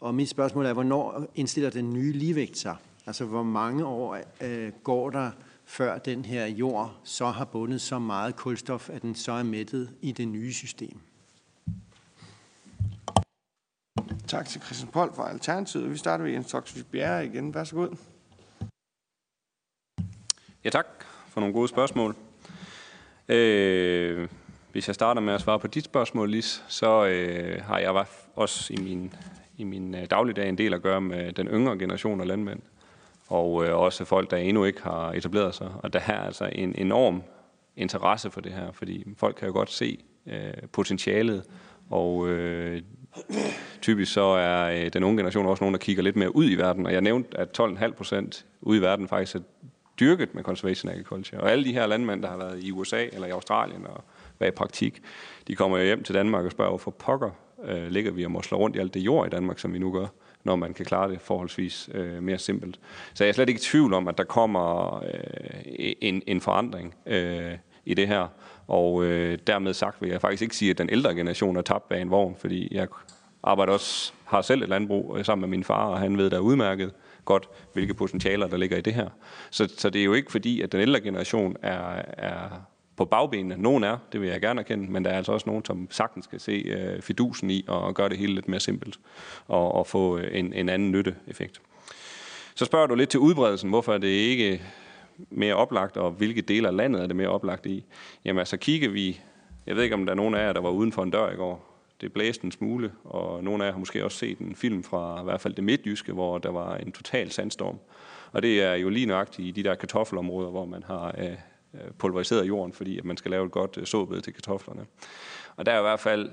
Og mit spørgsmål er, hvornår indstiller den nye ligevægt sig? Altså, hvor mange år øh, går der, før den her jord så har bundet så meget kulstof, at den så er mættet i det nye system? Tak til Christian Pold fra Alternativet. Vi starter med Jens Toksvig Bjerre igen. Vær så god. Ja, tak for nogle gode spørgsmål. Øh, hvis jeg starter med at svare på dit spørgsmål, Lis, så øh, har jeg også i min, i min øh, dagligdag en del at gøre med den yngre generation af landmænd, og øh, også folk, der endnu ikke har etableret sig. Og der er altså en enorm interesse for det her, fordi folk kan jo godt se øh, potentialet, og øh, typisk så er øh, den unge generation også nogen, der kigger lidt mere ud i verden. Og jeg nævnte, at 12,5 procent ude i verden faktisk er dyrket med conservation agriculture. Og alle de her landmænd, der har været i USA eller i Australien og været i praktik, de kommer jo hjem til Danmark og spørger, hvorfor pokker øh, ligger vi og mosler rundt i alt det jord i Danmark, som vi nu gør, når man kan klare det forholdsvis øh, mere simpelt. Så jeg er slet ikke i tvivl om, at der kommer øh, en, en forandring øh, i det her. Og øh, dermed sagt vil jeg faktisk ikke sige, at den ældre generation er tabt bag en vogn, fordi jeg arbejder også, har selv et landbrug øh, sammen med min far, og han ved da udmærket godt, hvilke potentialer der ligger i det her. Så, så det er jo ikke fordi, at den ældre generation er, er på bagbenene. Nogen er, det vil jeg gerne erkende, men der er altså også nogen, som sagtens skal se øh, fidusen i og gøre det hele lidt mere simpelt og, og få øh, en, en anden nytteeffekt. Så spørger du lidt til udbredelsen, hvorfor er det ikke mere oplagt, og hvilke dele af landet er det mere oplagt i? Jamen altså kigger vi, jeg ved ikke om der er nogen af jer, der var uden for en dør i går. Det blæste en smule, og nogle af jer har måske også set en film fra i hvert fald det midtjyske, hvor der var en total sandstorm. Og det er jo lige nøjagtigt i de der kartoffelområder, hvor man har øh, Øh, pulveriseret jorden, fordi at man skal lave et godt øh, såbed til kartoflerne. Og der er i hvert fald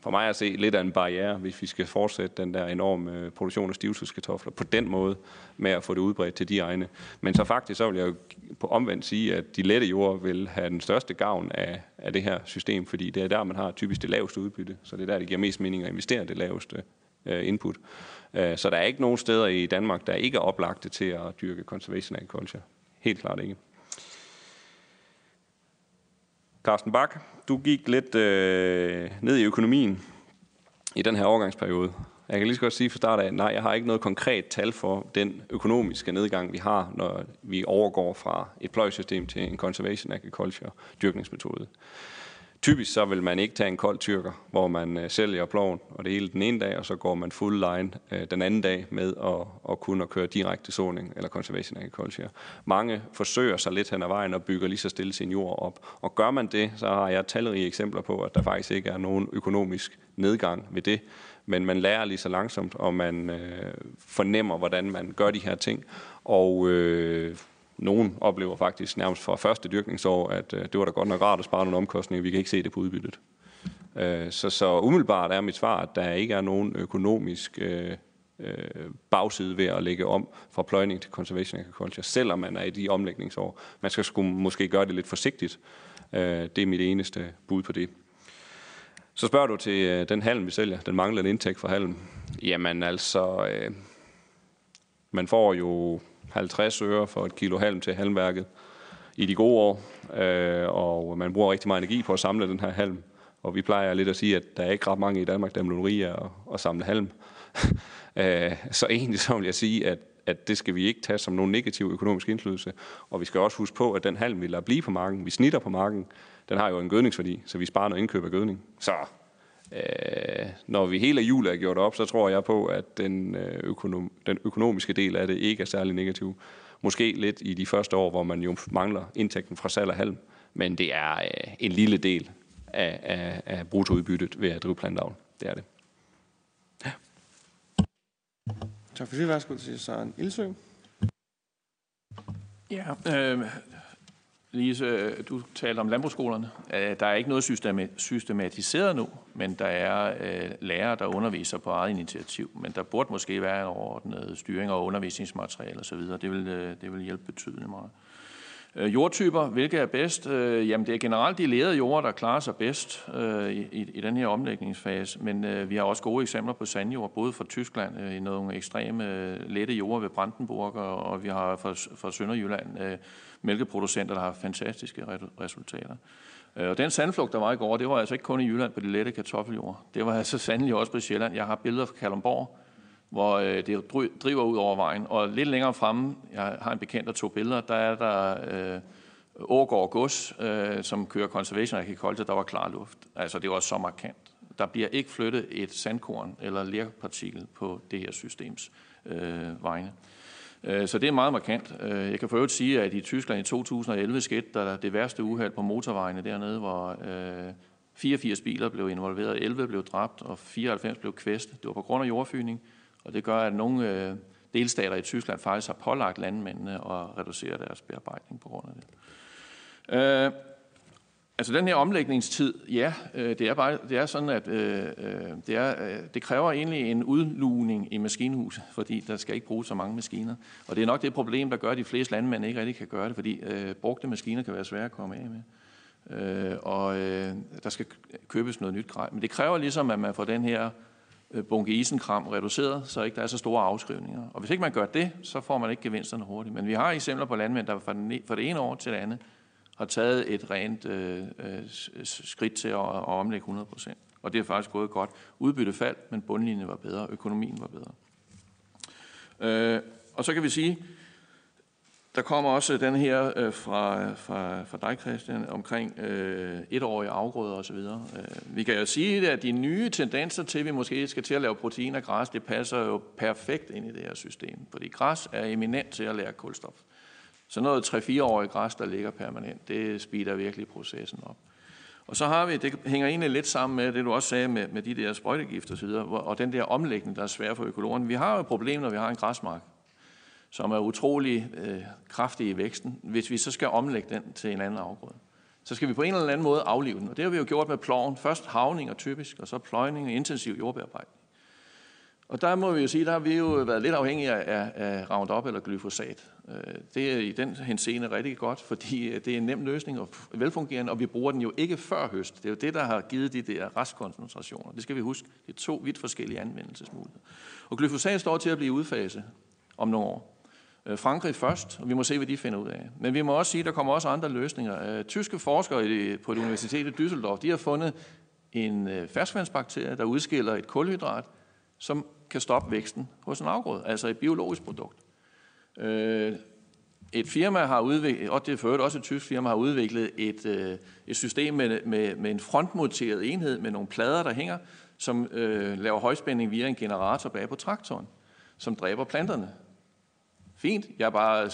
for mig at se lidt af en barriere, hvis vi skal fortsætte den der enorme øh, produktion af stivelseskartofler på den måde, med at få det udbredt til de egne. Men så faktisk, så vil jeg jo på omvendt sige, at de lette jord vil have den største gavn af, af det her system, fordi det er der, man har typisk det laveste udbytte, så det er der, det giver mest mening at investere det laveste input. Så der er ikke nogen steder i Danmark, der ikke er oplagte til at dyrke conservation agriculture. Helt klart ikke. Carsten Bak, du gik lidt øh, ned i økonomien i den her overgangsperiode. Jeg kan lige så godt sige fra start af, nej, jeg har ikke noget konkret tal for den økonomiske nedgang, vi har, når vi overgår fra et pløjsystem til en conservation agriculture dyrkningsmetode. Typisk så vil man ikke tage en kold tyrker, hvor man øh, sælger ploven og det hele den ene dag, og så går man full line øh, den anden dag med at, at kunne at køre direkte såning eller conservation agriculture. Mange forsøger sig lidt hen ad vejen og bygger lige så stille sin jord op. Og gør man det, så har jeg talrige eksempler på, at der faktisk ikke er nogen økonomisk nedgang ved det, men man lærer lige så langsomt, og man øh, fornemmer, hvordan man gør de her ting. Og øh, nogen oplever faktisk nærmest fra første dyrkningsår, at øh, det var da godt nok rart at spare nogle omkostninger, vi kan ikke se det på udbyttet. Øh, så, så umiddelbart er mit svar, at der ikke er nogen økonomisk øh, øh, bagside ved at lægge om fra pløjning til conservation agriculture, selvom man er i de omlægningsår. Man skal sgu måske gøre det lidt forsigtigt. Øh, det er mit eneste bud på det. Så spørger du til øh, den halm, vi sælger, den manglende indtægt for halm. Jamen altså, øh, man får jo 50 øre for et kilo halm til halmværket i de gode år, øh, og man bruger rigtig meget energi på at samle den her halm. Og vi plejer lidt at sige, at der er ikke ret mange i Danmark, der er at, og samle halm. øh, så egentlig så vil jeg sige, at, at det skal vi ikke tage som nogen negativ økonomisk indflydelse. Og vi skal også huske på, at den halm, vi lader blive på marken, vi snitter på marken, den har jo en gødningsværdi, så vi sparer noget indkøb af gødning. Så Øh, når vi hele julet er gjort op, så tror jeg på, at den, øh, økonom, den økonomiske del af det ikke er særlig negativ. Måske lidt i de første år, hvor man jo mangler indtægten fra salg af halm, men det er øh, en lille del af, af, af bruttoudbyttet ved at drive plantavl. Det er det. Ja. Tak for det. Værsgo til Søren Ildsø. Ja, øh, Lise, du talte om landbrugsskolerne. Øh, der er ikke noget systematiseret nu, men der er øh, lærere, der underviser på eget initiativ. Men der burde måske være en overordnet styring og undervisningsmateriale osv. Det vil, øh, det vil hjælpe betydeligt meget. Øh, jordtyper, hvilke er bedst? Øh, jamen, det er generelt de lerede jorder, der klarer sig bedst øh, i, i den her omlægningsfase, men vi har også gode eksempler på sandjord, både fra Tyskland i nogle ekstreme lette jorder ved Brandenburg, og vi har fra, fra Sønderjylland mælkeproducenter, der har fantastiske resultater. Og den sandflugt, der var i går, det var altså ikke kun i Jylland på de lette kartoffeljord. Det var altså sandelig også på Sjælland. Jeg har billeder fra Kalundborg, hvor øh, det driver ud over vejen. Og lidt længere fremme, jeg har en bekendt, der tog billeder, der er der øh, Årgård Gods, øh, som kører Conservation Agriculture, der var klar luft. Altså det var så markant. Der bliver ikke flyttet et sandkorn eller lerpartikel på det her systems øh, vegne. Øh, så det er meget markant. Øh, jeg kan for øvrigt sige, at i Tyskland i 2011 skete der det værste uheld på motorvejene dernede, hvor øh, 84 biler blev involveret, 11 blev dræbt og 94 blev kvæstet. Det var på grund af jordfyning, og det gør, at nogle øh, delstater i Tyskland faktisk har pålagt landmændene at reducere deres bearbejdning på grund af det. Øh, altså den her omlægningstid, ja, øh, det er, bare, det er sådan, at øh, øh, det, er, øh, det kræver egentlig en udlugning i maskinhuset, fordi der skal ikke bruges så mange maskiner. Og det er nok det problem, der gør, at de fleste landmænd ikke rigtig kan gøre det, fordi øh, brugte maskiner kan være svære at komme af med. Øh, og øh, der skal købes noget nyt grej. Men det kræver ligesom, at man får den her øh, Øh, bunke isenkram reduceret, så ikke der er så store afskrivninger. Og hvis ikke man gør det, så får man ikke gevinsterne hurtigt. Men vi har eksempler på landmænd, der fra e- det ene år til det andet har taget et rent øh, øh skridt til at, at omlægge 100 procent. Og det er faktisk gået godt. Udbytte faldt, men bundlinjen var bedre, økonomien var bedre. Øh, og så kan vi sige, der kommer også den her øh, fra, fra, fra dig, Christian, omkring øh, etårige afgrøder osv. Øh, vi kan jo sige, at de nye tendenser til, at vi måske skal til at lave protein af græs, det passer jo perfekt ind i det her system. Fordi græs er eminent til at lære kulstof. Så noget 3-4-årige græs, der ligger permanent, det speeder virkelig processen op. Og så har vi, det hænger egentlig lidt sammen med det, du også sagde med, med de der sprøjtegifter osv., og, og den der omlægning, der er svær for økologerne. Vi har jo et problem, når vi har en græsmark, som er utrolig øh, kraftig i væksten. Hvis vi så skal omlægge den til en anden afgrøde, så skal vi på en eller anden måde aflive den. Og det har vi jo gjort med ploven. Først havning og typisk, og så pløjning og intensiv jordbearbejdning. Og der må vi jo sige, der har vi jo været lidt afhængige af, af Roundup eller glyfosat. Øh, det er i den henseende rigtig godt, fordi øh, det er en nem løsning og velfungerende, og vi bruger den jo ikke før høst. Det er jo det, der har givet de der restkoncentrationer. Det skal vi huske. Det er to vidt forskellige anvendelsesmuligheder. Og glyfosat står til at blive udfaset om nogle år. Øh, Frankrig først, og vi må se, hvad de finder ud af. Men vi må også sige, at der kommer også andre løsninger. Øh, tyske forskere på et universitet i Düsseldorf, de har fundet en øh, ferskvandsbakterie, der udskiller et kulhydrat, som kan stoppe væksten hos en afgrøde, altså et biologisk produkt. Et firma har udviklet, og det er for også et tysk firma, har udviklet et, et system med, med, med en frontmonteret enhed med nogle plader, der hænger, som øh, laver højspænding via en generator bag på traktoren, som dræber planterne. Fint. Jeg, bare,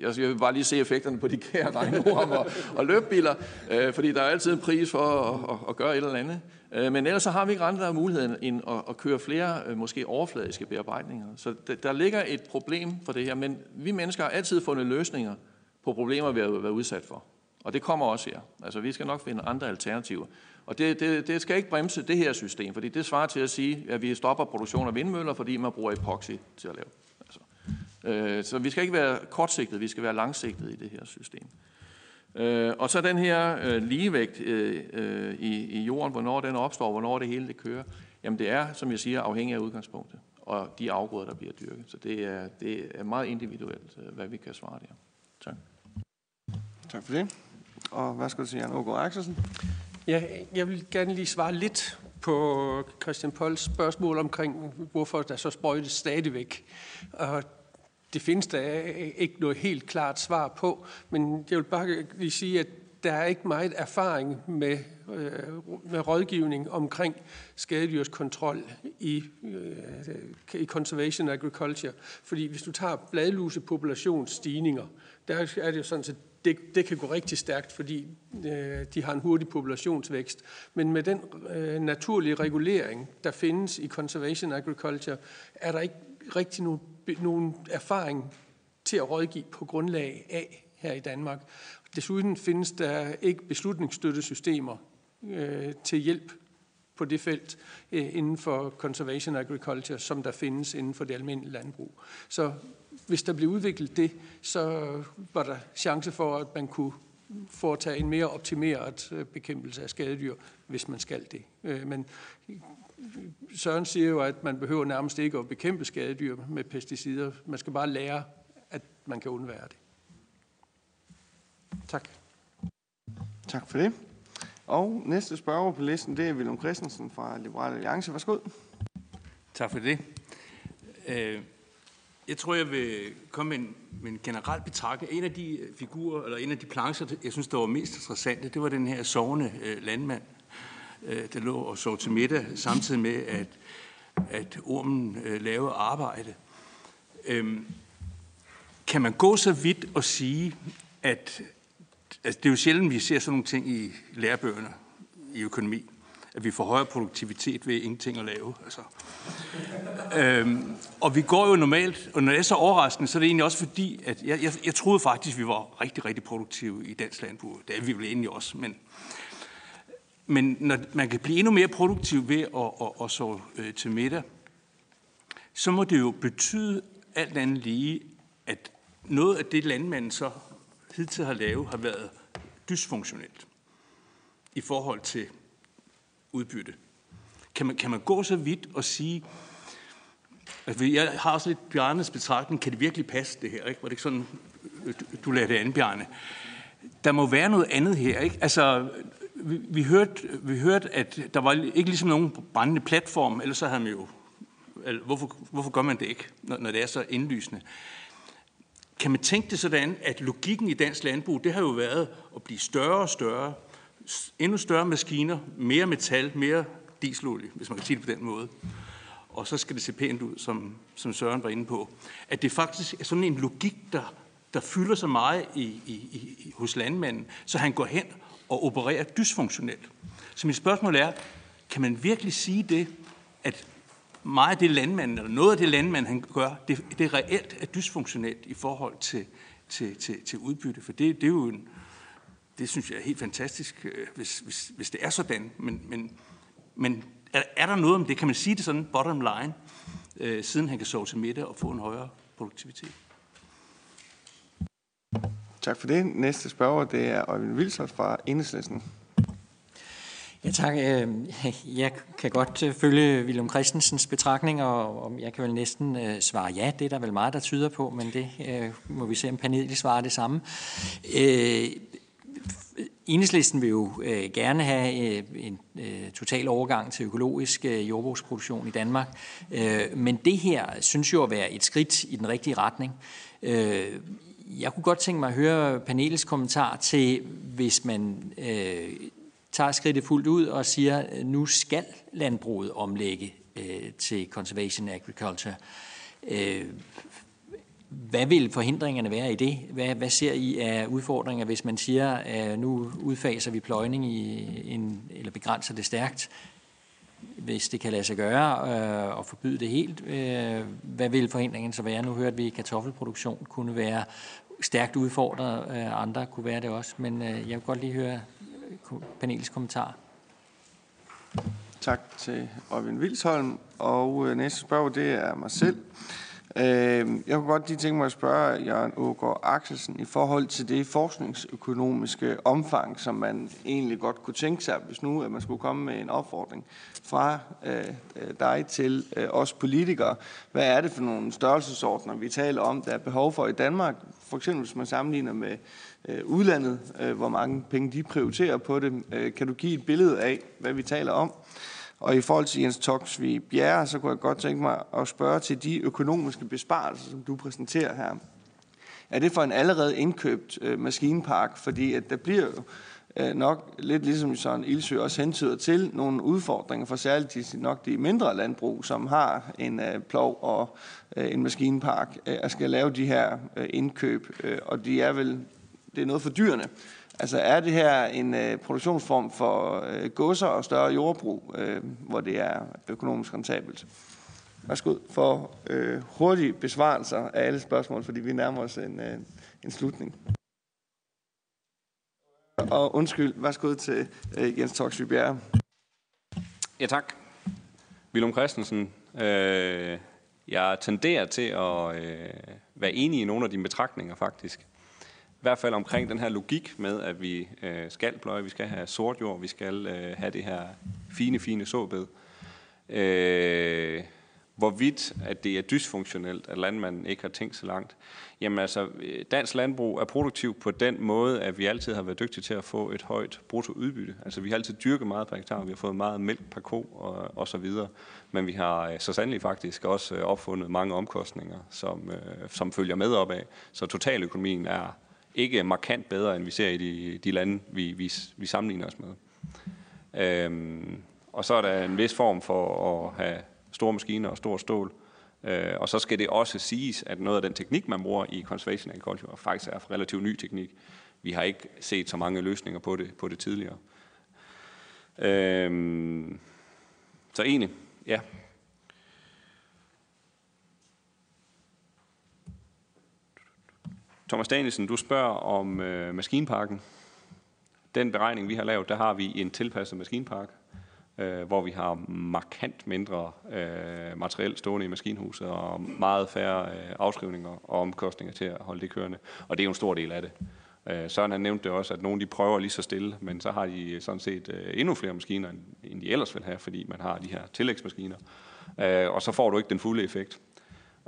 jeg vil bare lige se effekterne på de kære regnorm og, og løbbiler, øh, fordi der er altid en pris for at, at, at gøre et eller andet. Øh, men ellers så har vi ikke andre muligheder end at, at køre flere øh, måske overfladiske bearbejdninger. Så der, der ligger et problem for det her, men vi mennesker har altid fundet løsninger på problemer, vi har været udsat for. Og det kommer også her. Altså vi skal nok finde andre alternativer. Og det, det, det skal ikke bremse det her system, fordi det svarer til at sige, at vi stopper produktion af vindmøller, fordi man bruger epoxy til at lave. Øh, så vi skal ikke være kortsigtet, vi skal være langsigtet i det her system. Øh, og så den her øh, ligevægt i, i jorden, hvornår den opstår, hvornår det hele det kører, jamen det er, som jeg siger, afhængig af udgangspunktet og de afgrøder, der bliver dyrket. Så det er, det er meget individuelt, hvad vi kan svare der. Tak. Tak for det. Og hvad skal du sige, Jan Ågaard Axelsen? Ja, jeg vil gerne lige svare lidt på Christian Pols spørgsmål omkring, hvorfor der så sprøjtes stadigvæk. Og det findes der ikke noget helt klart svar på, men jeg vil bare lige sige, at der er ikke meget erfaring med, øh, med rådgivning omkring skadedyrskontrol i, øh, i conservation agriculture. Fordi hvis du tager bladlusepopulationsstigninger, der er det jo sådan, at det, det kan gå rigtig stærkt, fordi øh, de har en hurtig populationsvækst. Men med den øh, naturlige regulering, der findes i conservation agriculture, er der ikke rigtig nogen, nogen erfaring til at rådgive på grundlag af her i Danmark. Desuden findes der ikke beslutningsstøttesystemer øh, til hjælp på det felt øh, inden for conservation agriculture, som der findes inden for det almindelige landbrug. Så hvis der blev udviklet det, så var der chance for, at man kunne foretage en mere optimeret øh, bekæmpelse af skadedyr, hvis man skal det. Øh, men Søren siger jo, at man behøver nærmest ikke at bekæmpe skadedyr med pesticider. Man skal bare lære, at man kan undvære det. Tak. Tak for det. Og næste spørger på listen, det er Willem Christensen fra Liberale Alliance. Værsgo. Tak for det. Øh, jeg tror, jeg vil komme med en, med en generel betragtning. En af de figurer, eller en af de plancher, jeg synes, der var mest interessante, det var den her sovende øh, landmand, øh, der lå og sov til middag, samtidig med, at, at ormen øh, lavede arbejde. Øhm, kan man gå så vidt og sige, at altså, det er jo sjældent, vi ser sådan nogle ting i lærebøgerne i økonomi, at vi får højere produktivitet ved ingenting at lave. Altså. øhm, og vi går jo normalt, og når det er så overraskende, så er det egentlig også fordi, at jeg, jeg, jeg troede faktisk, at vi var rigtig, rigtig produktive i dansk landbrug. Det er vi vel egentlig også, men, men når man kan blive endnu mere produktiv ved at, at, at sove øh, til middag, så må det jo betyde alt andet lige, at noget af det landmanden så hidtil har lavet, har været dysfunktionelt i forhold til udbytte. Kan man, kan man gå så vidt og sige, at jeg har også lidt Bjarnes betragtning, kan det virkelig passe det her? Ikke? Var det ikke sådan, øh, du, du lader det an, Bjarne? Der må være noget andet her. Ikke? Altså, vi, vi, hørte, vi hørte, at der var ikke ligesom nogen brændende platform, ellers så havde man jo... Hvorfor, hvorfor gør man det ikke, når, når det er så indlysende? kan man tænke det sådan, at logikken i dansk landbrug, det har jo været at blive større og større, endnu større maskiner, mere metal, mere dieselolie, hvis man kan sige det på den måde. Og så skal det se pænt ud, som, som Søren var inde på. At det faktisk er sådan en logik, der, der fylder så meget i, i, i, hos landmanden, så han går hen og opererer dysfunktionelt. Så mit spørgsmål er, kan man virkelig sige det, at meget af det landmand, eller noget af det landmand, han gør, det, det er reelt er dysfunktionelt i forhold til, til, til, til udbytte. For det, det er jo en, det synes jeg er helt fantastisk, øh, hvis, hvis, hvis det er sådan. Men, men, men er, er der noget om det? Kan man sige det sådan bottom line, øh, siden han kan sove til middag og få en højere produktivitet? Tak for det. Næste spørger, det er Øjvind Wilsert fra Enhedslisten. Ja, tak. Øhm, jeg kan godt øh, følge William Christensens betragtninger, og jeg kan vel næsten øh, svare ja. Det er der vel meget, der tyder på, men det øh, må vi se, om panelet svarer det samme. Enhedslisten vil jo gerne have en total overgang til økologisk jordbrugsproduktion i Danmark, men det her synes jo at være et skridt i den rigtige retning. Jeg kunne godt tænke mig at høre panelets kommentar til, hvis man øh, tager skridtet fuldt ud og siger, øh, nu skal landbruget omlægge øh, til conservation agriculture. Øh, hvad vil forhindringerne være i det? Hvad, hvad ser I af udfordringer, hvis man siger, at nu udfaser vi pløjning i en, eller begrænser det stærkt, hvis det kan lade sig gøre, øh, og forbyde det helt? Øh, hvad vil forhindringen så være? Nu hørte vi, at kartoffelproduktion kunne være stærkt udfordret, øh, andre kunne være det også, men øh, jeg vil godt lige høre øh, panelets kommentar. Tak til Øjvind Vilsholm. Og øh, næste spørger, det er mig selv. Øh, jeg kunne godt lige tænke mig at spørge Jørgen Ågaard Axelsen i forhold til det forskningsøkonomiske omfang, som man egentlig godt kunne tænke sig, hvis nu at man skulle komme med en opfordring fra øh, øh, dig til øh, os politikere. Hvad er det for nogle størrelsesordner, vi taler om, der er behov for i Danmark? For eksempel hvis man sammenligner med øh, udlandet, øh, hvor mange penge de prioriterer på det. Øh, kan du give et billede af, hvad vi taler om? Og i forhold til Jens Toksvig Bjerre, så kunne jeg godt tænke mig at spørge til de økonomiske besparelser, som du præsenterer her. Er det for en allerede indkøbt øh, maskinpark? Fordi at der bliver jo øh, nok lidt ligesom sådan Ildsø også hentyder til nogle udfordringer for særligt de, nok de mindre landbrug, som har en øh, plov og øh, en maskinpark, øh, at skal lave de her øh, indkøb. Øh, og de er vel det er noget for dyrene. Altså er det her en øh, produktionsform for øh, godser og større jordbrug, øh, hvor det er økonomisk rentabelt? Værsgo for øh, hurtige besvarelser af alle spørgsmål, fordi vi nærmer os en, øh, en slutning. Og undskyld, værsgo til øh, Jens Toksvig Bjerre. Ja, tak. Willem Christensen, øh, jeg tenderer til at øh, være enig i nogle af dine betragtninger, faktisk. I hvert fald omkring den her logik med, at vi øh, skal pløje, vi skal have sort jord, vi skal øh, have det her fine, fine såbed. Øh, hvorvidt at det er dysfunktionelt, at landmanden ikke har tænkt så langt. Jamen altså, øh, dansk landbrug er produktiv på den måde, at vi altid har været dygtige til at få et højt bruttoudbytte. Altså vi har altid dyrket meget per hektar, vi har fået meget mælk per ko og, og så videre. Men vi har øh, så sandelig faktisk også øh, opfundet mange omkostninger, som, som følger med op af. Så totaløkonomien er ikke markant bedre, end vi ser i de, de lande, vi, vi, vi sammenligner os med. Øhm, og så er der en vis form for at have store maskiner og stor stål. Øh, og så skal det også siges, at noget af den teknik, man bruger i conservation agriculture, faktisk er relativt ny teknik. Vi har ikke set så mange løsninger på det, på det tidligere. Øhm, så egentlig, ja. Thomas Danielsen, du spørger om øh, maskinparken. Den beregning, vi har lavet, der har vi en tilpasset maskinpark, øh, hvor vi har markant mindre øh, materiel stående i maskinhuset og meget færre øh, afskrivninger og omkostninger til at holde det kørende. Og det er jo en stor del af det. Øh, Søren han nævnte det også, at nogle de prøver lige så stille, men så har de sådan set øh, endnu flere maskiner, end de ellers ville have, fordi man har de her tillægsmaskiner. Øh, og så får du ikke den fulde effekt.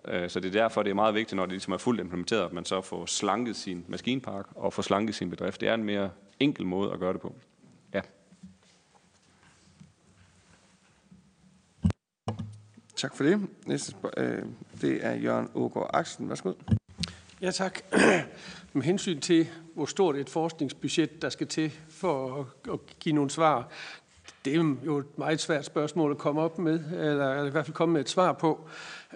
Øh, så det er derfor, det er meget vigtigt, når det ligesom er fuldt implementeret, at man så får slanket sin maskinpark og får slanket sin bedrift. Det er en mere enkel måde at gøre det på. Tak for det. Næste øh, det er Jørgen Ågaard Aksen. Værsgo. Ja, tak. Med hensyn til, hvor stort et forskningsbudget, der skal til for at, at give nogle svar, det er jo et meget svært spørgsmål at komme op med, eller i hvert fald komme med et svar på.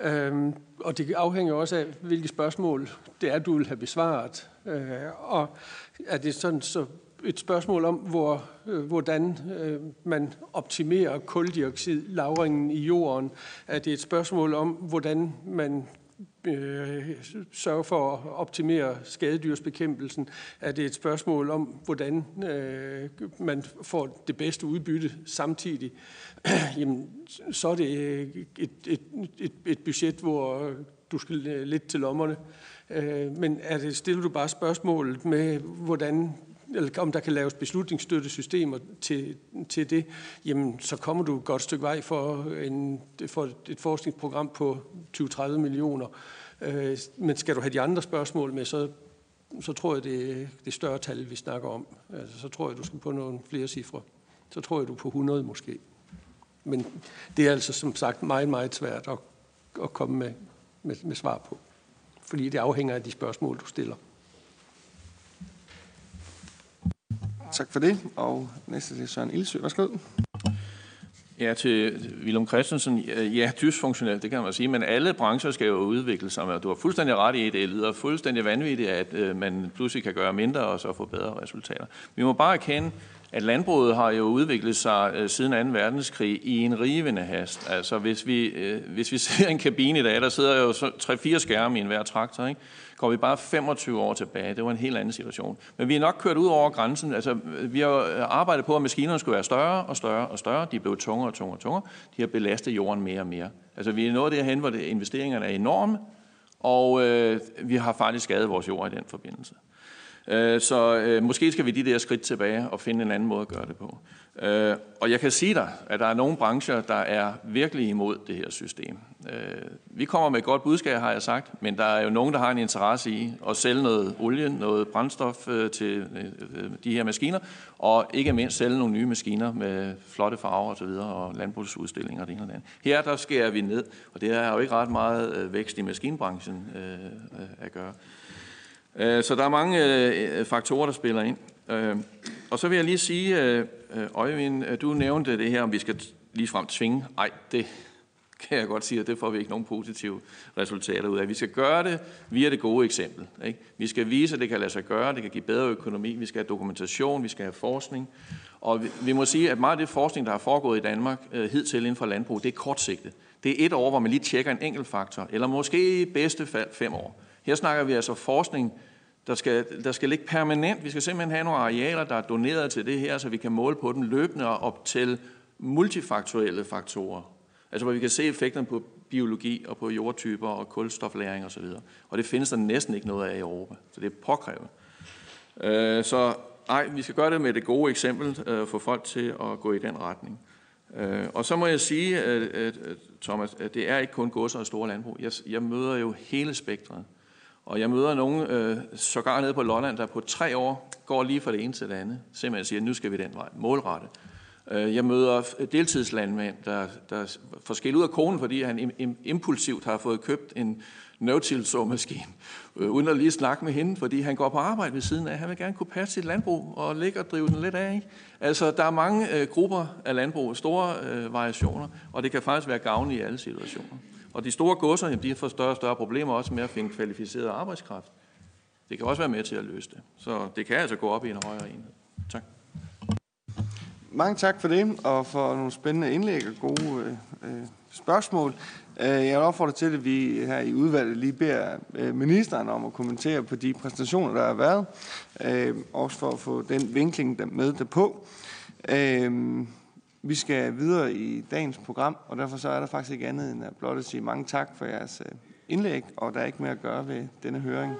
Øhm, og det afhænger også af, hvilke spørgsmål det er, du vil have besvaret. Øh, og er det sådan, så et spørgsmål om, hvor, øh, hvordan øh, man optimerer koldioxidlagringen i jorden. Er det et spørgsmål om, hvordan man øh, sørger for at optimere skadedyrsbekæmpelsen? Er det et spørgsmål om, hvordan øh, man får det bedste udbytte samtidig? Jamen, så er det øh, et, et, et, et budget, hvor du skal lidt til lommerne. Øh, men er det, stiller du bare spørgsmålet med, hvordan eller om der kan laves beslutningsstøttesystemer til, til det, jamen så kommer du et godt stykke vej for, en, for et forskningsprogram på 20-30 millioner. Øh, men skal du have de andre spørgsmål med, så, så tror jeg, det er det større tal, vi snakker om. Altså, så tror jeg, du skal på nogle flere cifre. Så tror jeg, du er på 100 måske. Men det er altså som sagt meget, meget svært at, at komme med, med, med svar på. Fordi det afhænger af de spørgsmål, du stiller. Tak for det. Og næste er Søren Ildsø. Værsgo. Ja, til Willem Christensen. Ja, dysfunktionelt, det kan man sige, men alle brancher skal jo udvikle sig. Du har fuldstændig ret i, det lyder fuldstændig vanvittigt, at øh, man pludselig kan gøre mindre og så få bedre resultater. Vi må bare erkende, at landbruget har jo udviklet sig øh, siden 2. verdenskrig i en rivende hast. Altså hvis vi, øh, hvis vi ser en kabine i dag, der sidder jo 3-4 skærme i enhver traktor, ikke? Går vi bare 25 år tilbage, det var en helt anden situation. Men vi er nok kørt ud over grænsen. Altså, vi har øh, arbejdet på, at maskinerne skulle være større og større og større. De blev tungere og tungere og tungere. De har belastet jorden mere og mere. Altså, vi er nået derhen, hvor det, investeringerne er enorme, og øh, vi har faktisk skadet vores jord i den forbindelse. Øh, så øh, måske skal vi de der skridt tilbage og finde en anden måde at gøre det på. Øh, og jeg kan sige dig, at der er nogle brancher, der er virkelig imod det her system. Øh, vi kommer med et godt budskab, har jeg sagt, men der er jo nogen, der har en interesse i at sælge noget olie, noget brændstof øh, til øh, øh de her maskiner, og ikke mindst sælge nogle nye maskiner med flotte farver osv., og, og landbrugsudstillinger og det ene og det andet. Her der skærer vi ned, og det er jo ikke ret meget øh, vækst i maskinbranchen øh, at gøre. Øh, så der er mange øh, øh, faktorer, der spiller ind. Og så vil jeg lige sige, Øjvind, du nævnte det her, om vi skal ligefrem tvinge. Nej, det kan jeg godt sige, at det får vi ikke nogen positive resultater ud af. Vi skal gøre det via det gode eksempel. Ikke? Vi skal vise, at det kan lade sig gøre, det kan give bedre økonomi, vi skal have dokumentation, vi skal have forskning. Og vi, vi må sige, at meget af det forskning, der har foregået i Danmark øh, hidtil inden for landbrug, det er kortsigtet. Det er et år, hvor man lige tjekker en enkelt faktor, eller måske i bedste fald fem år. Her snakker vi altså forskning, Der skal, der skal ligge permanent. Vi skal simpelthen have nogle arealer, der er doneret til det her, så vi kan måle på dem løbende og op til multifaktuelle faktorer. Altså hvor vi kan se effekterne på biologi og på jordtyper og kulstoflæring osv. Og, og det findes der næsten ikke noget af i Europa, så det er påkrævet. Øh, så nej, vi skal gøre det med det gode eksempel, øh, få folk til at gå i den retning. Øh, og så må jeg sige, at, at, at, Thomas, at det er ikke kun godser og store landbrug. Jeg, jeg møder jo hele spektret. Og jeg møder nogen øh, sågar nede på Lolland, der på tre år går lige fra det ene til det andet. Simpelthen siger, at nu skal vi den vej. Målrette. Øh, jeg møder deltidslandmænd, der, der får skilt ud af konen, fordi han impulsivt har fået købt en no-till-såmaskine, øh, uden at lige snakke med hende, fordi han går på arbejde ved siden af. Han vil gerne kunne passe sit landbrug og ligge og drive den lidt af. Ikke? Altså, der er mange øh, grupper af landbrug, store øh, variationer, og det kan faktisk være gavnligt i alle situationer. Og de store godser, jamen, de får større og større problemer også med at finde kvalificeret arbejdskraft. Det kan også være med til at løse det. Så det kan altså gå op i en højere enhed. Tak. Mange tak for det, og for nogle spændende indlæg og gode øh, spørgsmål. Øh, jeg vil opfordre til, at vi her i udvalget lige beder øh, ministeren om at kommentere på de præsentationer, der har været, øh, også for at få den vinkling der med derpå. Øh, vi skal videre i dagens program, og derfor så er der faktisk ikke andet end at blot at sige mange tak for jeres øh, indlæg, og der er ikke mere at gøre ved denne høring.